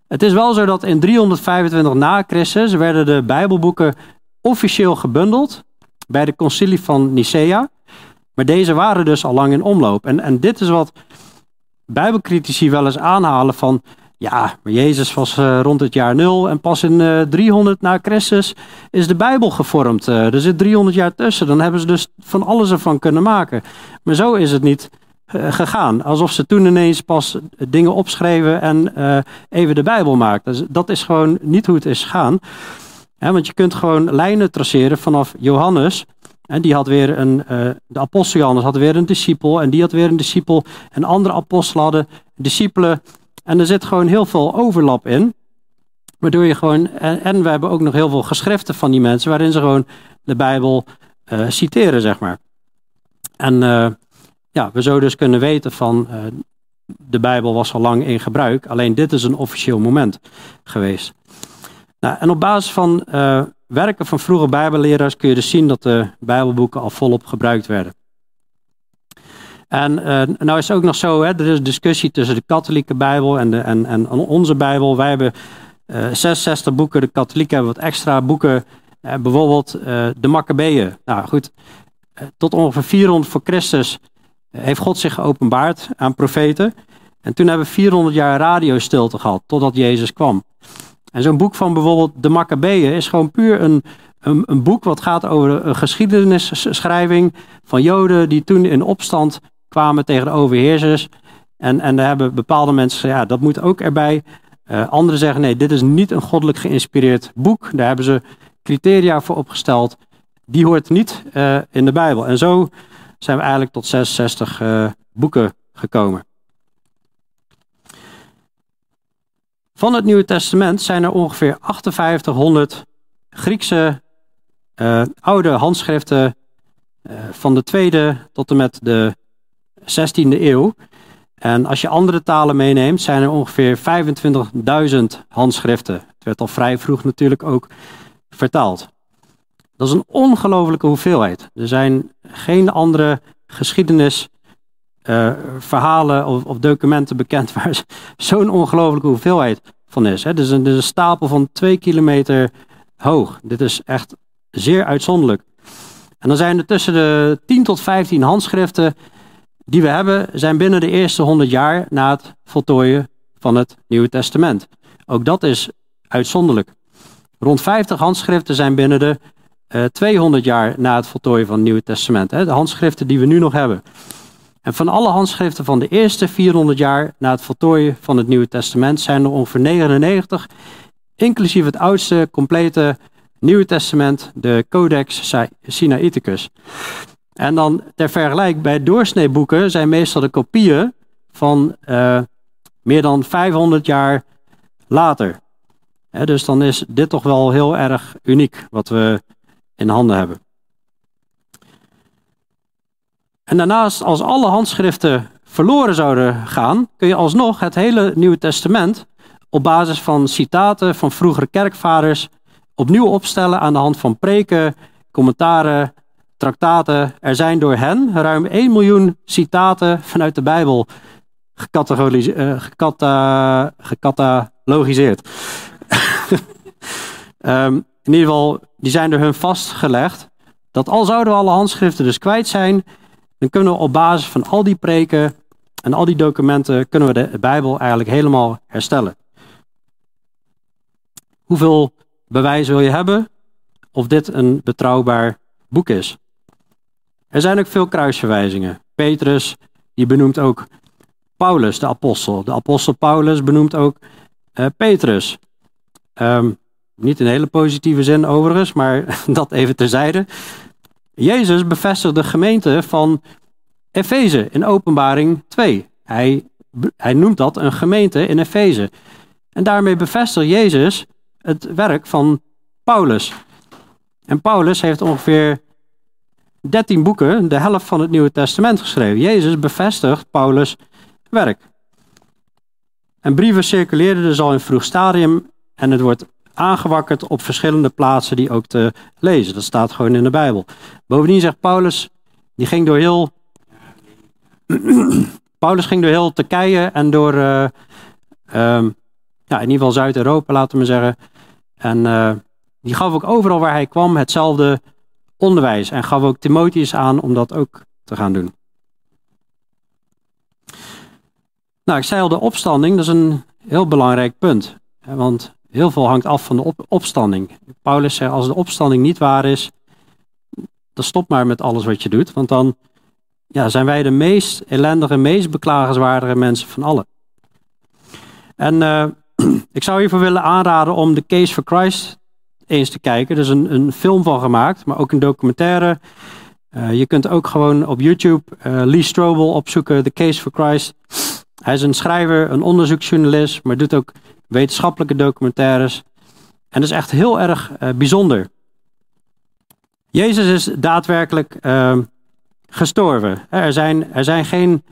Het is wel zo dat in 325 na Christus werden de Bijbelboeken officieel gebundeld bij de concilie van Nicea. Maar deze waren dus al lang in omloop. En, en dit is wat Bijbelcritici wel eens aanhalen van ja, maar Jezus was uh, rond het jaar nul en pas in uh, eh, 300 na Christus is de Bijbel gevormd. Uh, er zit 300 jaar tussen, dan hebben ze dus van alles ervan kunnen maken. Maar zo is het niet gegaan. Alsof ze toen ineens pas dingen opschreven en even de Bijbel maakten. Dus dat is gewoon niet hoe het is gegaan. want je kunt gewoon lijnen traceren vanaf Johannes. En die had weer een, de apostel Johannes had weer een discipel en die had weer een discipel. En andere apostelen hadden discipelen en er zit gewoon heel veel overlap in. Waardoor je gewoon, en, we hebben ook nog heel veel geschriften van die mensen, waarin ze gewoon de Bijbel uh, citeren, zeg maar. En uh, ja, we zouden dus kunnen weten van, de Bijbel was al lang in gebruik, alleen dit is een officieel moment geweest. Nou, en op basis van werken van vroege Bijbelleraars kun je dus zien dat de Bijbelboeken al volop gebruikt werden. En uh, nou is het ook nog zo, hè, er is discussie tussen de katholieke Bijbel en, de, en, en onze Bijbel. Wij hebben uh, eh, 66 boeken, de katholieken hebben wat extra boeken. Uh, bijvoorbeeld de Maccabeeën. Nou goed, tot ongeveer 400 voor Christus heeft God zich geopenbaard aan profeten. En toen hebben we 400 jaar radiostilte gehad, totdat Jezus kwam. En zo'n boek van bijvoorbeeld de Maccabeeën is gewoon puur een, een, een, boek wat gaat over een geschiedenisschrijving van Joden die toen in opstand kwamen tegen de overheersers. En, en daar hebben bepaalde mensen gezegd, ja, dat moet ook erbij. Uh, anderen zeggen, nee, dit is niet een goddelijk geïnspireerd boek. Daar hebben ze criteria voor opgesteld. Die hoort niet uh, in de Bijbel. En zo zijn we eigenlijk tot 66 uh, eh, boeken gekomen. Van het Nieuwe Testament zijn er ongeveer 5800 Griekse oude handschriften van de tweede tot en met de 16e eeuw. En als je andere talen meeneemt, zijn er ongeveer 25.000 handschriften. Het werd al vrij vroeg natuurlijk ook vertaald. Dat is een ongelofelijke hoeveelheid. Er zijn geen andere geschiedenis, uh, verhalen of, documenten bekend waar zo'n ongelofelijke hoeveelheid van is. Hè. Dus een, een stapel van twee kilometer hoog. Dit is echt zeer uitzonderlijk. En dan zijn er tussen de 10 tot 15 handschriften die we hebben zijn binnen de eerste 100 jaar na het voltooien van het Nieuwe Testament. Ook dat is uitzonderlijk. Rond 50 handschriften zijn binnen de uh, eh, 200 jaar na het voltooien van het Nieuwe Testament. Hè, de handschriften die we nu nog hebben. En van alle handschriften van de eerste 400 jaar na het voltooien van het Nieuwe Testament zijn er ongeveer 99, inclusief het oudste complete Nieuwe Testament, de Codex Sinaiticus. En dan ter vergelijking, bij doorsneeboeken zijn meestal de kopieën van uh, meer dan 500 jaar later. dus dan is dit toch wel heel erg uniek wat we in handen hebben. En daarnaast, als alle handschriften verloren zouden gaan, kun je alsnog het hele Nieuwe Testament op basis van citaten van vroegere kerkvaders opnieuw opstellen aan de hand van preken, commentaren, traktaten. Er zijn door hen ruim 1 miljoen citaten vanuit de Bijbel uh, gecatalogiseerd. um, in ieder geval, die zijn door hun vastgelegd. Dat al zouden alle handschriften dus kwijt zijn, dan kunnen we op basis van al die preken en al die documenten, kunnen we de Bijbel eigenlijk helemaal herstellen. Hoeveel bewijs wil je hebben of dit een betrouwbaar boek is? Er zijn ook veel kruisverwijzingen. Petrus, die benoemt ook Paulus, de apostel. De apostel Paulus benoemt ook uh, Petrus. Um, niet in hele positieve zin overigens, maar dat even terzijde. Jezus bevestigt de gemeente van Efeze in Openbaring 2. Hij, hij noemt dat een gemeente in Efeze. En daarmee bevestigt Jezus het werk van Paulus. En Paulus heeft ongeveer 13 boeken, de helft van het Nieuwe Testament geschreven. Jezus bevestigt Paulus' werk. En brieven circuleerden dus al in vroeg stadium en het wordt aangewakkerd op verschillende plaatsen die ook te lezen. Dat staat gewoon in de Bijbel. Bovendien zegt Paulus, die ging door heel. Paulus ging door heel Turkije en door, uh, ja, in ieder geval Zuid-Europa, laten we zeggen. En uh, die gaf ook overal waar hij kwam hetzelfde onderwijs. En gaf ook Timotheus aan om dat ook te gaan doen. Nou, ik zei al, de opstanding, dat is een heel belangrijk punt. Want heel veel hangt af van de opstanding. Paulus zegt, als de opstanding niet waar is, dan stop maar met alles wat je doet. Want dan ja, zijn wij de meest ellendige, meest beklagenswaardige mensen van allen. En uh, ik zou hiervoor willen aanraden om The Case for Christ eens te kijken. Er is een, een film van gemaakt, maar ook een documentaire. Uh, je kunt ook gewoon op YouTube uh, Lee Strobel opzoeken, The Case for Christ. Hij is een schrijver, een onderzoeksjournalist, maar doet ook wetenschappelijke documentaires. En dat is echt heel erg uh, bijzonder. Jezus is daadwerkelijk uh, gestorven. Er zijn, er zijn geen.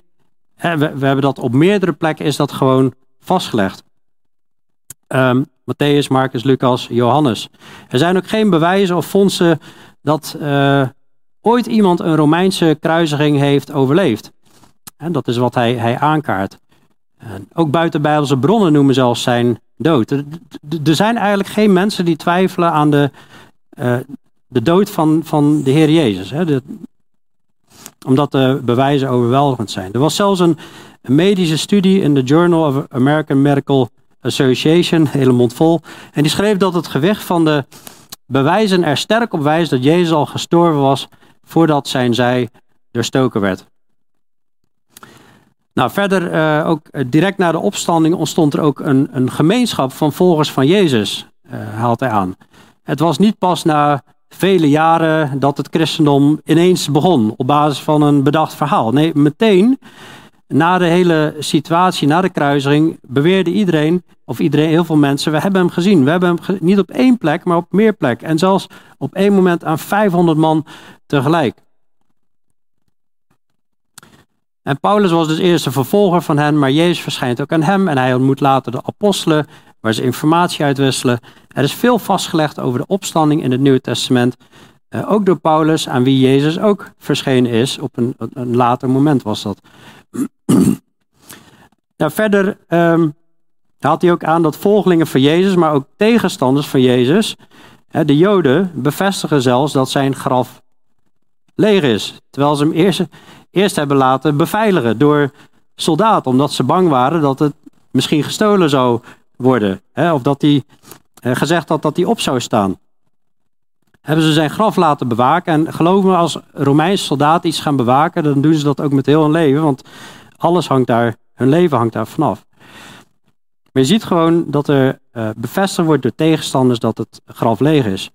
We, we, hebben dat op meerdere plekken is dat gewoon vastgelegd. Um, Matthäus, Marcus, Lucas, Johannes. Er zijn ook geen bewijzen of fondsen dat uh, ooit iemand een Romeinse kruisiging heeft overleefd. En dat is wat hij, hij aankaart. ook buitenbijbelse bronnen noemen zelfs zijn dood. Er, zijn eigenlijk geen mensen die twijfelen aan de, uh, de dood van, van de Heer Jezus. Hè? Omdat de bewijzen overweldigend zijn. Er was zelfs een, een medische studie in de Journal of American Medical Association, hele mond vol. En die schreef dat het gewicht van de bewijzen er sterk op wijst dat Jezus al gestorven was voordat zijn zij doorstoken werd. Nou, verder, uh, ook eh, direct na de opstanding ontstond er ook een, een gemeenschap van volgers van Jezus, uh, haalt hij aan. Het was niet pas na vele jaren dat het christendom ineens begon op basis van een bedacht verhaal. Nee, meteen na de hele situatie, na de kruising, beweerde iedereen, of iedereen, heel veel mensen, we hebben hem gezien. We hebben hem niet op één plek, maar op meer plekken. En zelfs op één moment aan 500 man tegelijk. En Paulus was dus eerst de vervolger van hen, maar Jezus verschijnt ook aan hem en hij ontmoet later de apostelen, waar ze informatie uitwisselen. Er is veel vastgelegd over de opstanding in het Nieuwe Testament, eh, ook door Paulus, aan wie Jezus ook verschenen is. Op een, een later moment was dat. Ja, verder um, haalt hij ook aan dat volgelingen van Jezus, maar ook tegenstanders van Jezus, de Joden, bevestigen zelfs dat zijn graf leeg is. Terwijl ze hem eerst, eerst hebben laten beveiligen door soldaten, omdat ze bang waren dat het misschien gestolen zou worden. Hè, of dat hij uh, gezegd had dat hij op zou staan. hebben ze zijn graf laten bewaken. En geloof me, als Romeinse soldaten iets gaan bewaken, dan doen ze dat ook met heel hun leven. Want alles hangt daar, hun leven hangt daar vanaf. Maar je ziet gewoon dat er uh, bevestigd wordt door tegenstanders dat het graf leeg is.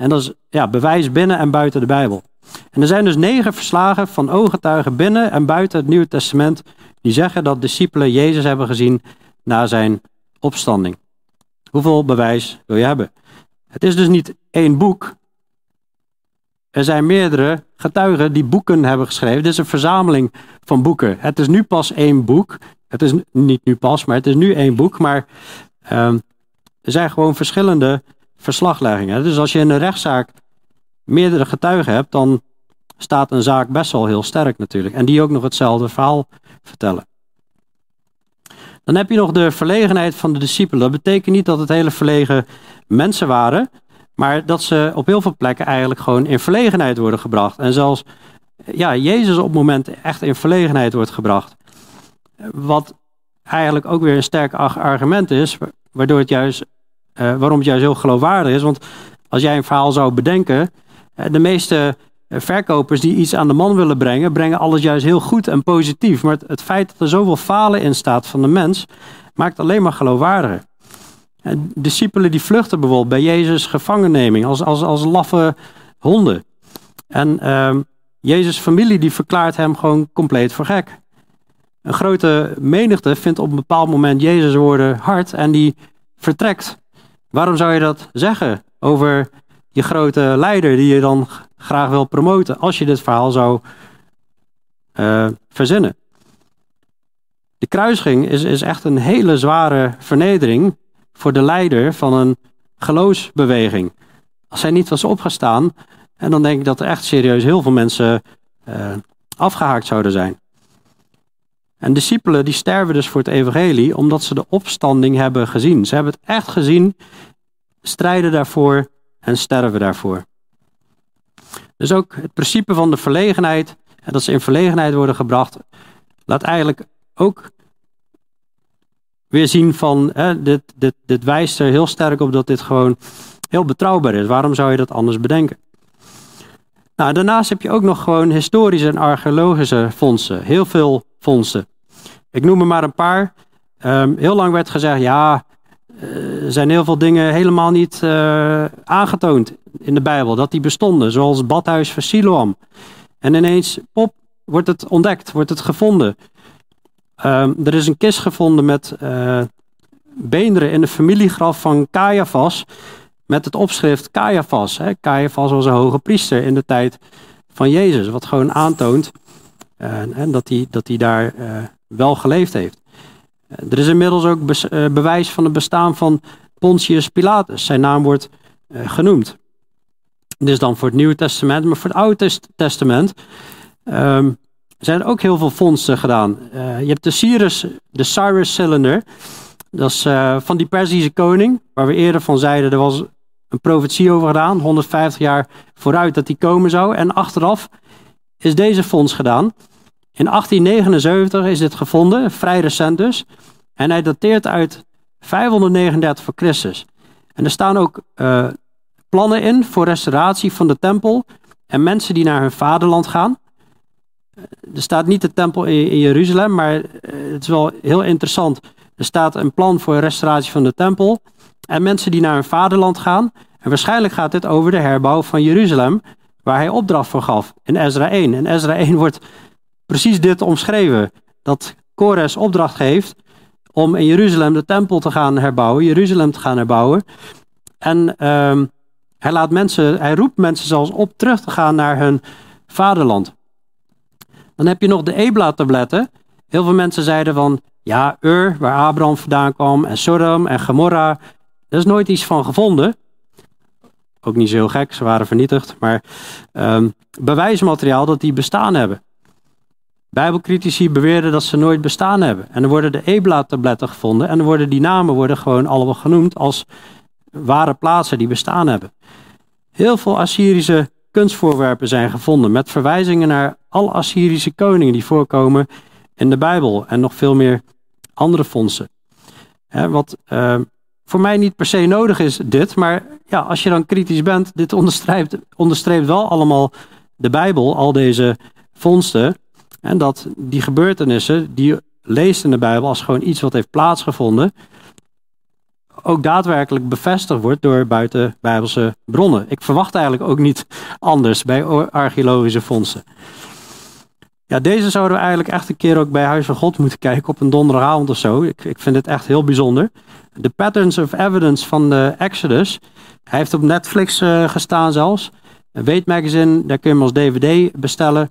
En dat is ja, bewijs binnen en buiten de Bijbel. En er zijn dus negen verslagen van ooggetuigen binnen en buiten het Nieuwe Testament die zeggen dat discipelen Jezus hebben gezien na zijn opstanding. Hoeveel bewijs wil je hebben? Het is dus niet één boek. Er zijn meerdere getuigen die boeken hebben geschreven. Het is een verzameling van boeken. Het is nu pas één boek. Het is niet nu pas, maar het is nu één boek. Maar uh, er zijn gewoon verschillende verslagleggingen. Dus als je in een rechtszaak meerdere getuigen hebt, dan staat een zaak best wel heel sterk natuurlijk. En die ook nog hetzelfde verhaal vertellen. Dan heb je nog de verlegenheid van de discipelen. Dat betekent niet dat het hele verlegen mensen waren, maar dat ze op heel veel plekken eigenlijk gewoon in verlegenheid worden gebracht. En zelfs ja, Jezus op het moment echt in verlegenheid wordt gebracht. Wat eigenlijk ook weer een sterk argument is, waardoor het juist, uh, waarom het juist heel geloofwaardig is. Want als jij een verhaal zou bedenken, uh, de meeste verkopers die iets aan de man willen brengen, brengen alles juist heel goed en positief. Maar het, feit dat er zoveel falen in staat van de mens, maakt alleen maar geloofwaardiger. En discipelen die vluchten bijvoorbeeld bij Jezus gevangenneming als, als, als laffe honden. En uh, Jezus' familie die verklaart hem gewoon compleet voor gek. Een grote menigte vindt op een bepaald moment Jezus woorden hard en die vertrekt. Waarom zou je dat zeggen over je grote leider die je dan graag wil promoten als je dit verhaal zou uh, verzinnen? De kruising is, is echt een hele zware vernedering voor de leider van een geloofsbeweging. Als hij niet was opgestaan, en dan denk ik dat er echt serieus heel veel mensen uh, afgehaakt zouden zijn. En discipelen die sterven dus voor het evangelie omdat ze de opstanding hebben gezien. Ze hebben het echt gezien, strijden daarvoor en sterven daarvoor. Dus ook het principe van de verlegenheid, en dat ze in verlegenheid worden gebracht, laat eigenlijk ook weer zien van, hè, dit, dit, dit wijst er heel sterk op dat dit gewoon heel betrouwbaar is. Waarom zou je dat anders bedenken? Nou, daarnaast heb je ook nog gewoon historische en archeologische fondsen. Heel veel fondsen. Ik noem er maar een paar. Um, heel lang werd gezegd, ja, eh, er zijn heel veel dingen helemaal niet uh, aangetoond in de Bijbel. Dat die bestonden, zoals het badhuis van Siloam. En ineens, pop, wordt het ontdekt, wordt het gevonden. Um, er is een kist gevonden met uh, beenderen in de familiegraf van Caiaphas. Met het opschrift Caiaphas. Hè. Caiaphas was een hoge priester in de tijd van Jezus. Wat gewoon aantoont uh, dat hij dat daar uh, wel geleefd heeft. er is inmiddels ook bewijs van het bestaan van Pontius Pilatus. Zijn naam wordt genoemd. Dit is dan voor het Nieuwe Testament. Maar voor het Oude Testament um, zijn er ook heel veel fondsen gedaan. Je hebt de Cyrus, de Cyrus Cylinder. Dat is van die Perzische koning, waar we eerder van zeiden, er was een profetie over gedaan, 150 jaar vooruit dat die komen zou. En achteraf is deze fonds gedaan. In 1879 is dit gevonden, vrij recent dus. En hij dateert uit 539 voor Christus. En er staan ook uh, plannen in voor restauratie van de tempel en mensen die naar hun vaderland gaan er staat niet de tempel in, Jeruzalem, maar eh, het is wel heel interessant. Er staat een plan voor restauratie van de tempel. En mensen die naar hun vaderland gaan. En waarschijnlijk gaat dit over de herbouw van Jeruzalem, waar hij opdracht voor gaf in Ezra 1. In Ezra 1 wordt precies dit omschreven: dat Kores opdracht geeft om in Jeruzalem de tempel te gaan herbouwen, Jeruzalem te gaan herbouwen. En uh, hij, laat mensen, hij roept mensen zelfs op terug te gaan naar hun vaderland. Dan heb je nog de Ebla-tabletten. Heel veel mensen zeiden van, ja, Ur, waar Abraham vandaan kwam, en Sodom en Gomorra, daar is nooit iets van gevonden. Ook niet zo heel gek, ze waren vernietigd, maar um, bewijsmateriaal dat die bestaan hebben. Bijbelcritici beweerden dat ze nooit bestaan hebben. En dan worden de Ebla-tabletten gevonden en dan worden die namen worden gewoon allemaal genoemd als ware plaatsen die bestaan hebben. Heel veel Assyrische kunstvoorwerpen zijn gevonden met verwijzingen naar alle Assyrische koningen die voorkomen in de Bijbel en nog veel meer andere fondsen. wat uh, voor mij niet per se nodig is dit, maar ja, als je dan kritisch bent, dit onderstreept, onderstreept wel allemaal de Bijbel, al deze vondsten. En dat die gebeurtenissen, die je leest in de Bijbel als gewoon iets wat heeft plaatsgevonden, ook daadwerkelijk bevestigd wordt door buitenbijbelse bronnen. Ik verwacht eigenlijk ook niet anders bij archeologische vondsten. Ja, deze zouden we eigenlijk echt een keer ook bij Huis van God moeten kijken op een donderdagavond of zo. Ik, ik vind dit echt heel bijzonder. The Patterns of Evidence van de Exodus. Hij heeft op Netflix uh, gestaan zelfs. Weet Magazine, daar kun je hem als DVD bestellen.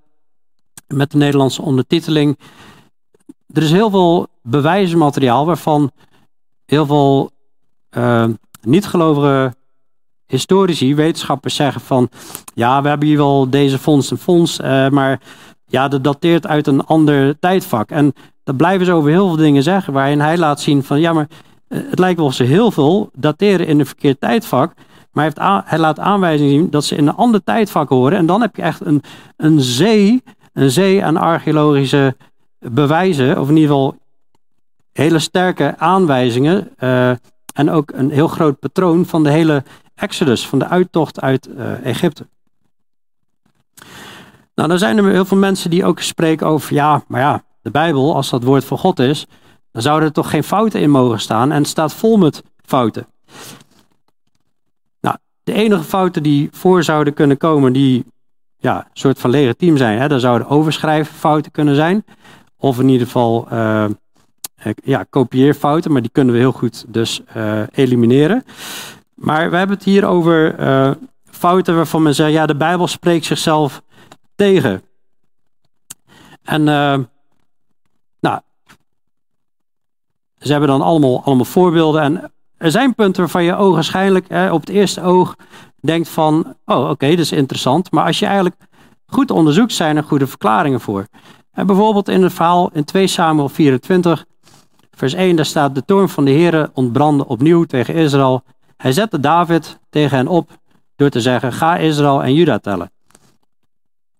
Met de Nederlandse ondertiteling. Er is heel veel bewijsmateriaal waarvan heel veel uh, niet-gelovige historici, wetenschappers zeggen van... Ja, we hebben hier wel deze fonds en fonds, uh, maar ja, dat dateert uit een ander tijdvak. En dat blijven ze over heel veel dingen zeggen, waarin hij laat zien van... Ja, maar eh, het lijkt wel of ze heel veel dateren in een verkeerd tijdvak... Maar hij, heeft hij laat aanwijzingen zien dat ze in een ander tijdvak horen. En dan heb je echt een, een zee, een zee aan archeologische bewijzen, of in ieder geval hele sterke aanwijzingen. Uh, en ook een heel groot patroon van de hele Exodus, van de uittocht uit uh, Egypte. Nou, dan zijn er heel veel mensen die ook spreken over, ja, maar ja, de Bijbel, als dat woord van God is, dan zouden er toch geen fouten in mogen staan. En het staat vol met fouten. Nou, de enige fouten die voor zouden kunnen komen, die ja, een soort van legitiem zijn, hè, dan zouden overschrijffouten kunnen zijn. Of in ieder geval uh, ja, kopieerfouten, maar die kunnen we heel goed dus uh, elimineren. Maar we hebben het hier over fouten waarvan men zegt, ja, de Bijbel spreekt zichzelf tegen. En nou, ze hebben dan allemaal, allemaal voorbeelden. En er zijn punten waarvan je ogenschijnlijk hè, op het eerste oog denkt van, oh oké, dat is interessant. Maar als je eigenlijk goed onderzoekt, zijn er goede verklaringen voor. En bijvoorbeeld in het verhaal in 2 Samuel 24, vers 1, daar staat, de toorn van de Heere ontbrandde opnieuw tegen Israël. Hij zette David tegen hen op door te zeggen, ga Israël en Juda tellen.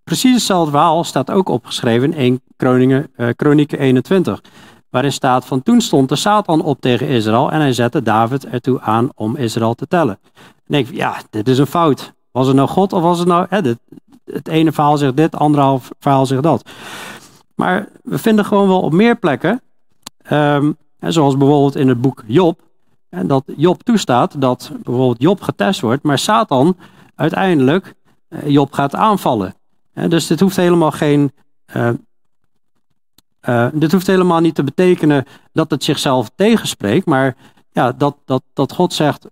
Precies hetzelfde verhaal staat ook opgeschreven in 1 uh, Kronieken 21. Waarin staat van toen stond de Satan op tegen Israël en hij zette David ertoe aan om Israël te tellen. En ik, ja, dit is een fout. Was het nou God of was het nou... Hè, dit, het ene verhaal zegt dit, het andere verhaal zegt dat. Maar we vinden gewoon wel op meer plekken, um, zoals bijvoorbeeld in het boek Job, en dat Job toestaat dat bijvoorbeeld Job getest wordt, maar Satan uiteindelijk uh, Job gaat aanvallen. dus dit hoeft helemaal geen. Uh, uh, dit hoeft helemaal niet te betekenen dat het zichzelf tegenspreekt, maar ja, dat, dat, dat God zegt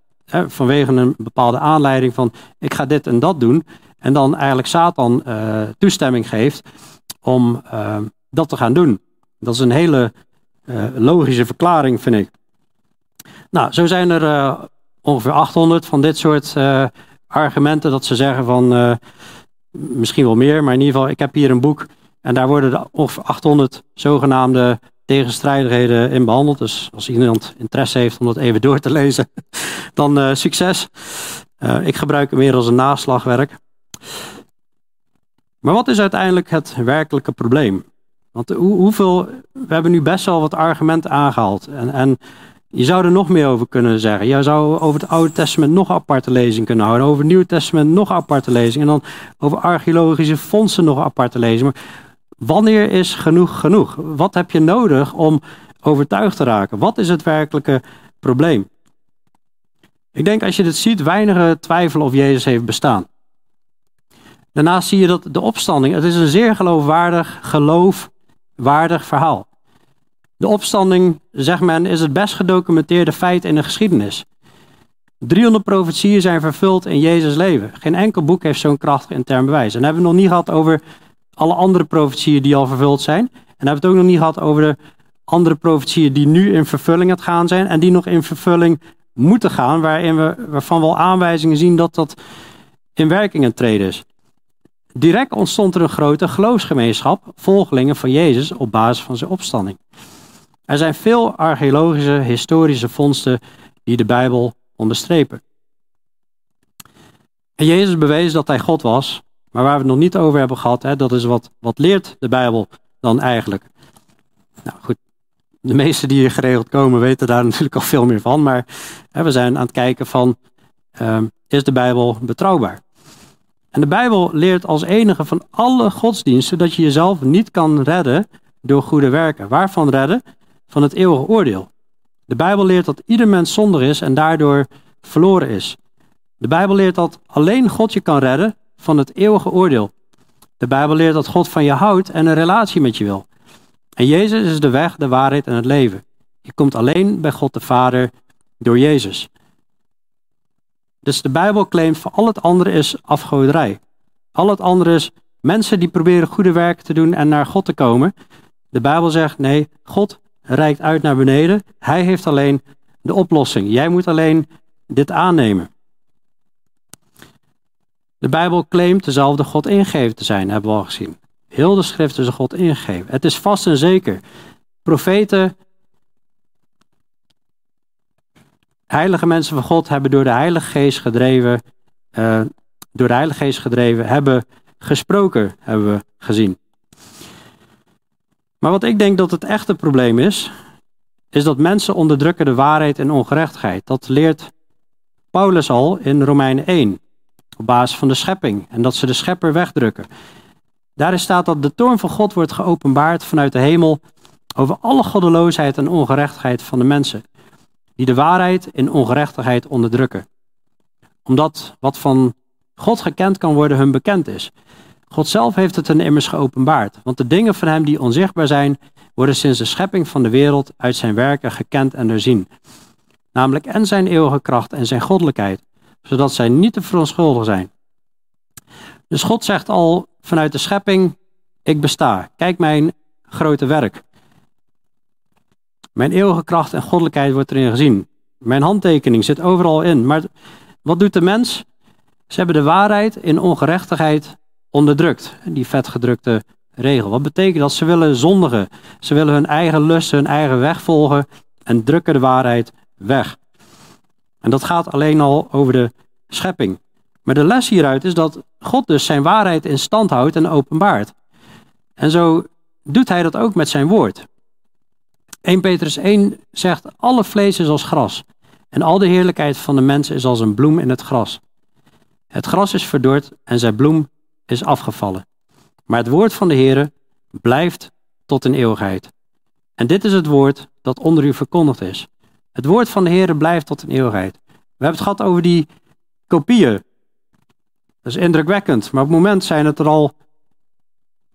vanwege een bepaalde aanleiding van ik ga dit en dat doen, en dan eigenlijk Satan toestemming geeft om dat te gaan doen. Dat is een hele logische verklaring, vind ik. Nou, zo zijn er ongeveer 800 van dit soort argumenten dat ze zeggen van, misschien wel meer, maar in ieder geval, ik heb hier een boek en daar worden de ongeveer 800 zogenaamde tegenstrijdigheden in behandeld. Dus als iemand interesse heeft om dat even door te lezen, dan succes. ik gebruik hem meer als een naslagwerk. Maar wat is uiteindelijk het werkelijke probleem? Want hoe, hoeveel, we hebben nu best wel wat argumenten aangehaald. En, en je zou er nog meer over kunnen zeggen. Je zou over het Oude Testament nog aparte lezing kunnen houden. Over het Nieuwe Testament nog aparte lezing. En dan over archeologische fondsen nog aparte lezing. Maar wanneer is genoeg genoeg? Wat heb je nodig om overtuigd te raken? Wat is het werkelijke probleem? Ik denk als je dit ziet, weinigen twijfelen of Jezus heeft bestaan. Daarnaast zie je dat de opstanding, het is een zeer geloofwaardig, geloofwaardig verhaal. De opstanding, zegt men, is het best gedocumenteerde feit in de geschiedenis. 300 profetieën zijn vervuld in Jezus' leven. Geen enkel boek heeft zo'n krachtig intern bewijs. En dan hebben we nog niet gehad over alle andere profetieën die al vervuld zijn. En dan hebben we het ook nog niet gehad over de andere profetieën die nu in vervulling het gaan zijn. En die nog in vervulling moeten gaan. Waarin we, waarvan we al aanwijzingen zien dat dat in werking treden is. Direct ontstond er een grote geloofsgemeenschap, volgelingen van Jezus op basis van zijn opstanding. Er zijn veel archeologische, historische vondsten die de Bijbel onderstrepen. En Jezus bewees dat hij God was, maar waar we het nog niet over hebben gehad, hè, dat is wat, wat leert de Bijbel dan eigenlijk? Nou goed, de meesten die hier geregeld komen weten daar natuurlijk al veel meer van. Maar hè, we zijn aan het kijken van, ehm, is de Bijbel betrouwbaar? En de Bijbel leert als enige van alle godsdiensten dat je jezelf niet kan redden door goede werken. Waarvan redden? Van het eeuwige oordeel. De Bijbel leert dat ieder mens zonder is en daardoor verloren is. De Bijbel leert dat alleen God je kan redden van het eeuwige oordeel. De Bijbel leert dat God van je houdt en een relatie met je wil. En Jezus is de weg, de waarheid en het leven. Je komt alleen bij God de Vader door Jezus. Dus de Bijbel claimt voor al het andere is afgoderij. Al het andere is mensen die proberen goede werken te doen en naar God te komen. De Bijbel zegt nee, God reikt uit naar beneden. Hij heeft alleen de oplossing. Jij moet alleen dit aannemen. De Bijbel claimt dezelfde God ingegeven te zijn, hebben we al gezien. Heel de schrift is God ingegeven. Het is vast en zeker. Profeten, heilige mensen van God hebben door de Heilige Geest gedreven, uh, door de Heilige Geest gedreven, hebben gesproken, hebben we gezien. Maar wat ik denk dat het echte probleem is, is dat mensen onderdrukken de waarheid en ongerechtigheid. Dat leert Paulus al in Romeinen 1, op basis van de schepping, en dat ze de schepper wegdrukken. Daarin staat dat de toorn van God wordt geopenbaard vanuit de hemel over alle goddeloosheid en ongerechtigheid van de mensen, die de waarheid in ongerechtigheid onderdrukken. Omdat wat van God gekend kan worden hun bekend is. God zelf heeft het hen immers geopenbaard, want de dingen van hem die onzichtbaar zijn, worden sinds de schepping van de wereld uit zijn werken gekend en doorzien. Namelijk en zijn eeuwige kracht en zijn goddelijkheid, zodat zij niet te verontschuldigen zijn. Dus God zegt al vanuit de schepping, ik besta. Kijk mijn grote werk. Mijn eeuwige kracht en goddelijkheid wordt erin gezien. Mijn handtekening zit overal in. Maar wat doet de mens? Ze hebben de waarheid in ongerechtigheid onderdrukt. Die vetgedrukte regel. Wat betekent dat? Ze willen zondigen. Ze willen hun eigen lusten, hun eigen weg volgen en drukken de waarheid weg. En dat gaat alleen al over de schepping. Maar de les hieruit is dat God dus zijn waarheid in stand houdt en openbaart. En zo doet hij dat ook met zijn woord. 1 Petrus 1 zegt, alle vlees is als gras en al de heerlijkheid van de mensen is als een bloem in het gras. Het gras is verdord en zijn bloem is afgevallen. Maar het woord van de Heere blijft tot in eeuwigheid. En dit is het woord dat onder u verkondigd is. Het woord van de Heere blijft tot in eeuwigheid. We hebben het gehad over die kopieën dat is indrukwekkend. Maar op het moment zijn het er al.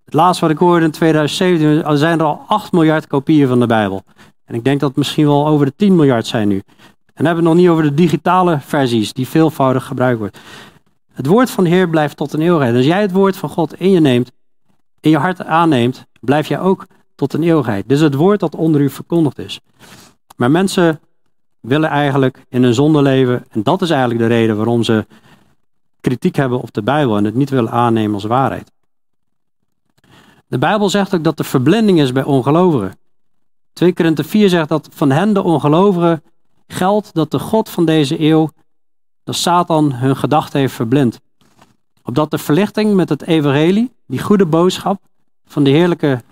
Het laatste wat ik hoorde in 2017, zijn er al 8 miljard kopieën van de Bijbel. En ik denk dat het misschien wel over de 10 miljard zijn nu. En hebben we het nog niet over de digitale versies, die veelvoudig gebruikt wordt. Het woord van de Heer blijft tot een eeuwigheid. Als jij het woord van God in je neemt, in je hart aanneemt, blijf jij ook tot een eeuwigheid. Is het woord dat onder u verkondigd is. Maar mensen willen eigenlijk in een zonde leven. En dat is eigenlijk de reden waarom ze kritiek hebben op de Bijbel en het niet willen aannemen als waarheid. De Bijbel zegt ook dat er verblinding is bij ongelovigen. 2 Korinthe 4 zegt dat van hen de ongelovigen geldt dat de God van deze eeuw, dat Satan hun gedachten heeft verblind. Opdat de verlichting met het evangelie, die goede boodschap van de heerlijke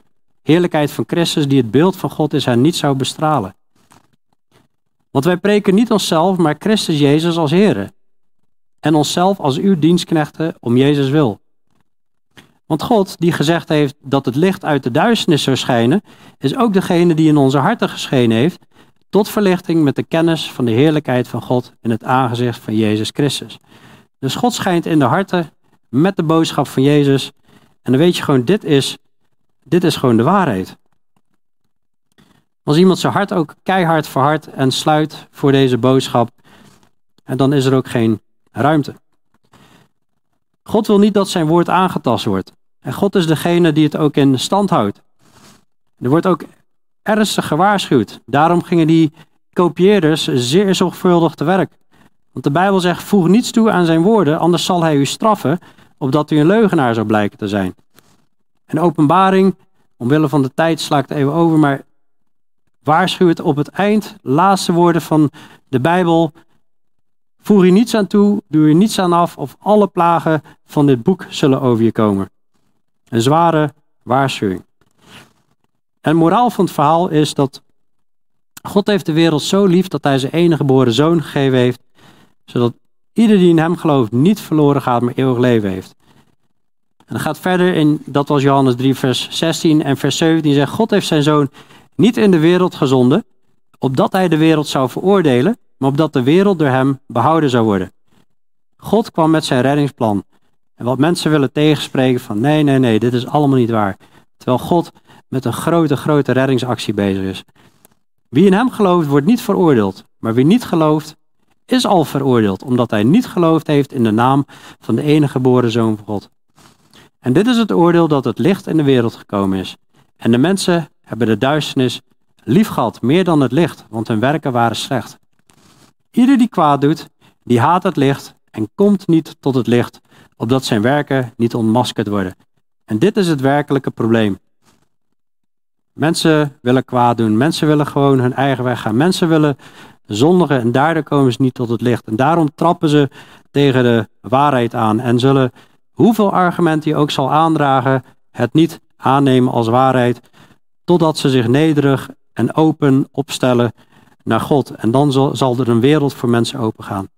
heerlijkheid van Christus, die het beeld van God is, hen niet zou bestralen. Want wij preken niet onszelf, maar Christus Jezus als Heer en onszelf als uw dienstknechten om Jezus wil. Want God, die gezegd heeft dat het licht uit de duisternis zou schijnen, is ook degene die in onze harten geschenen heeft, tot verlichting met de kennis van de heerlijkheid van God in het aangezicht van Jezus Christus. Dus God schijnt in de harten met de boodschap van Jezus. En dan weet je gewoon, dit is, dit is gewoon de waarheid. Als iemand zijn hart ook keihard verhardt en sluit voor deze boodschap, en dan is er ook geen ruimte. God wil niet dat zijn woord aangetast wordt. En God is degene die het ook in stand houdt. Er wordt ook ernstig gewaarschuwd. Daarom gingen die kopieerders zeer zorgvuldig te werk. Want de Bijbel zegt: voeg niets toe aan zijn woorden, anders zal hij u straffen, opdat u een leugenaar zou blijken te zijn. En openbaring, omwille van de tijd sla ik het even over, maar waarschuwt op het eind, laatste woorden van de Bijbel, Voer je niets aan toe, doe je niets aan af, of alle plagen van dit boek zullen over je komen. Een zware waarschuwing. En moraal van het verhaal is dat God heeft de wereld zo lief dat hij zijn enige geboren zoon gegeven heeft, zodat ieder die in hem gelooft niet verloren gaat, maar eeuwig leven heeft. En dan gaat verder in, dat was Johannes 3, vers 16 en vers 17, zegt God heeft zijn zoon niet in de wereld gezonden, opdat hij de wereld zou veroordelen, maar opdat de wereld door hem behouden zou worden. God kwam met zijn reddingsplan. En wat mensen willen tegenspreken van nee, nee, nee, dit is allemaal niet waar. Terwijl God met een grote, grote reddingsactie bezig is. Wie in hem gelooft, wordt niet veroordeeld. Maar wie niet gelooft, is al veroordeeld, omdat hij niet geloofd heeft in de naam van de enige geboren Zoon van God. En dit is het oordeel dat het licht in de wereld gekomen is. En de mensen hebben de duisternis lief gehad, meer dan het licht, want hun werken waren slecht. Ieder die kwaad doet, die haat het licht en komt niet tot het licht, opdat zijn werken niet ontmaskerd worden. En dit is het werkelijke probleem. Mensen willen kwaad doen, mensen willen gewoon hun eigen weg gaan, mensen willen zondigen en daardoor komen ze niet tot het licht. En daarom trappen ze tegen de waarheid aan en zullen, hoeveel argumenten je ook zal aandragen, het niet aannemen als waarheid, totdat ze zich nederig en open opstellen naar God. En dan zal, er een wereld voor mensen opengaan.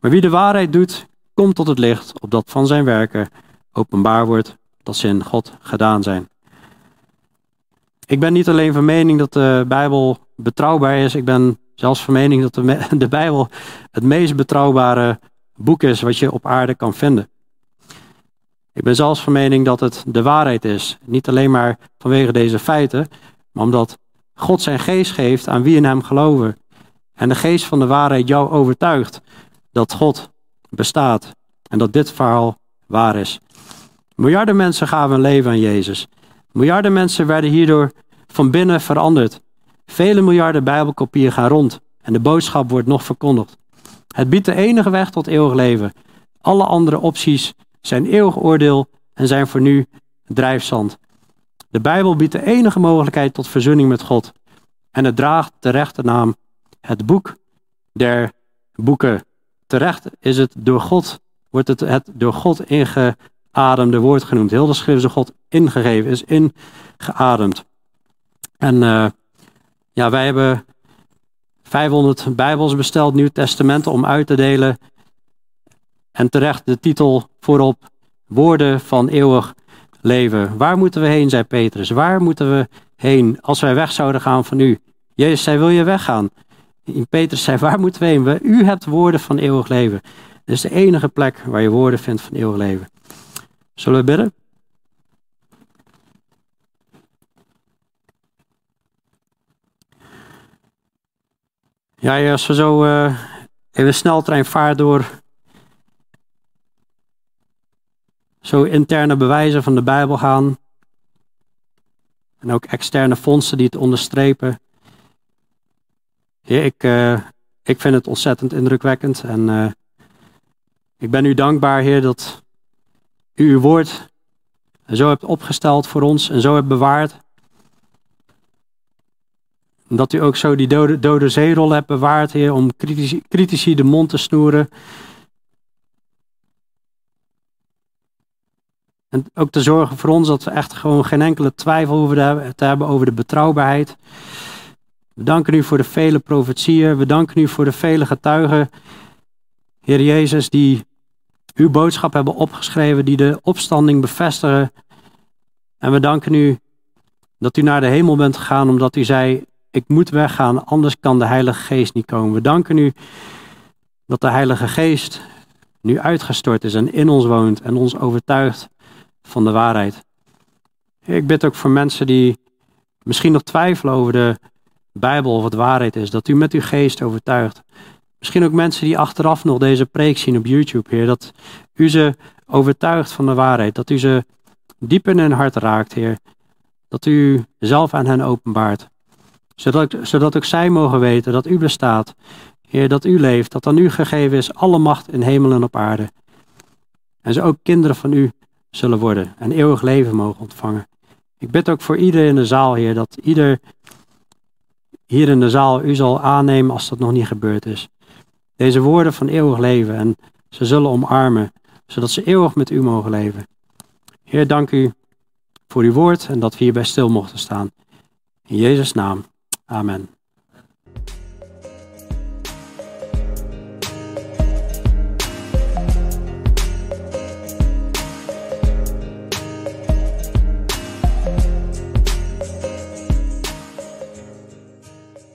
Maar wie de waarheid doet, komt tot het licht, opdat van zijn werken openbaar wordt dat ze in God gedaan zijn. Ik ben niet alleen van mening dat de Bijbel betrouwbaar is, ik ben zelfs van mening dat de Bijbel het meest betrouwbare boek is wat je op aarde kan vinden. Ik ben zelfs van mening dat het de waarheid is. Niet alleen maar vanwege deze feiten, maar omdat God zijn geest geeft aan wie in hem geloven. En de geest van de waarheid jou overtuigt dat God bestaat en dat dit verhaal waar is. Miljarden mensen gaven een leven aan Jezus. Miljarden mensen werden hierdoor van binnen veranderd. Vele miljarden Bijbelkopieën gaan rond en de boodschap wordt nog verkondigd. Het biedt de enige weg tot eeuwig leven. Alle andere opties zijn eeuwig oordeel en zijn voor nu drijfzand. De Bijbel biedt de enige mogelijkheid tot verzoening met God. En het draagt de rechte naam, het boek der boeken. Terecht is het door God, wordt het het door God ingeademde woord genoemd. Heel de schrift is God ingegeven, is ingeademd. En uh, ja, wij hebben 500 Bijbels besteld, Nieuw Testamenten, om uit te delen. En terecht de titel voorop, Woorden van eeuwig leven. Waar moeten we heen, zei Petrus? Waar moeten we heen als wij weg zouden gaan van u? Jezus zei, wil je weggaan? En Petrus zei, waar moeten we heen? U hebt woorden van eeuwig leven. Dit is de enige plek waar je woorden vindt van eeuwig leven. Zullen we bidden? Ja, als we zo uh, even sneltrein vaart door zo interne bewijzen van de Bijbel gaan. En ook externe fondsen die het onderstrepen. Heer, ik, uh, ik vind het ontzettend indrukwekkend. En uh, ik ben u dankbaar, Heer, dat u uw woord zo hebt opgesteld voor ons en zo hebt bewaard. Dat u ook zo die dode, dode hebt bewaard, Heer, om critici de mond te snoeren. En ook te zorgen voor ons dat we echt gewoon geen enkele twijfel hoeven te hebben over de betrouwbaarheid. We danken u voor de vele profetieën. We danken u voor de vele getuigen, Heer Jezus, die uw boodschap hebben opgeschreven, die de opstanding bevestigen. En we danken u dat u naar de hemel bent gegaan, omdat u zei: Ik moet weggaan, anders kan de Heilige Geest niet komen. We danken u dat de Heilige Geest nu uitgestort is en in ons woont en ons overtuigt van de waarheid. Ik bid ook voor mensen die misschien nog twijfelen over de Bijbel of het waarheid is, dat u met uw geest overtuigt. Misschien ook mensen die achteraf nog deze preek zien op YouTube, Heer, dat u ze overtuigt van de waarheid, dat u ze diep in hun hart raakt, Heer. Dat u zelf aan hen openbaart. Zodat, zodat ook zij mogen weten dat u bestaat. Heer, dat u leeft, dat aan u gegeven is alle macht in hemel en op aarde. En ze ook kinderen van u zullen worden en eeuwig leven mogen ontvangen. Ik bid ook voor iedereen in de zaal, Heer, dat ieder hier in de zaal u zal aannemen als dat nog niet gebeurd is. Deze woorden van eeuwig leven en ze zullen omarmen, zodat ze eeuwig met u mogen leven. Heer, dank u voor uw woord en dat we hierbij stil mochten staan. In Jezus' naam. Amen.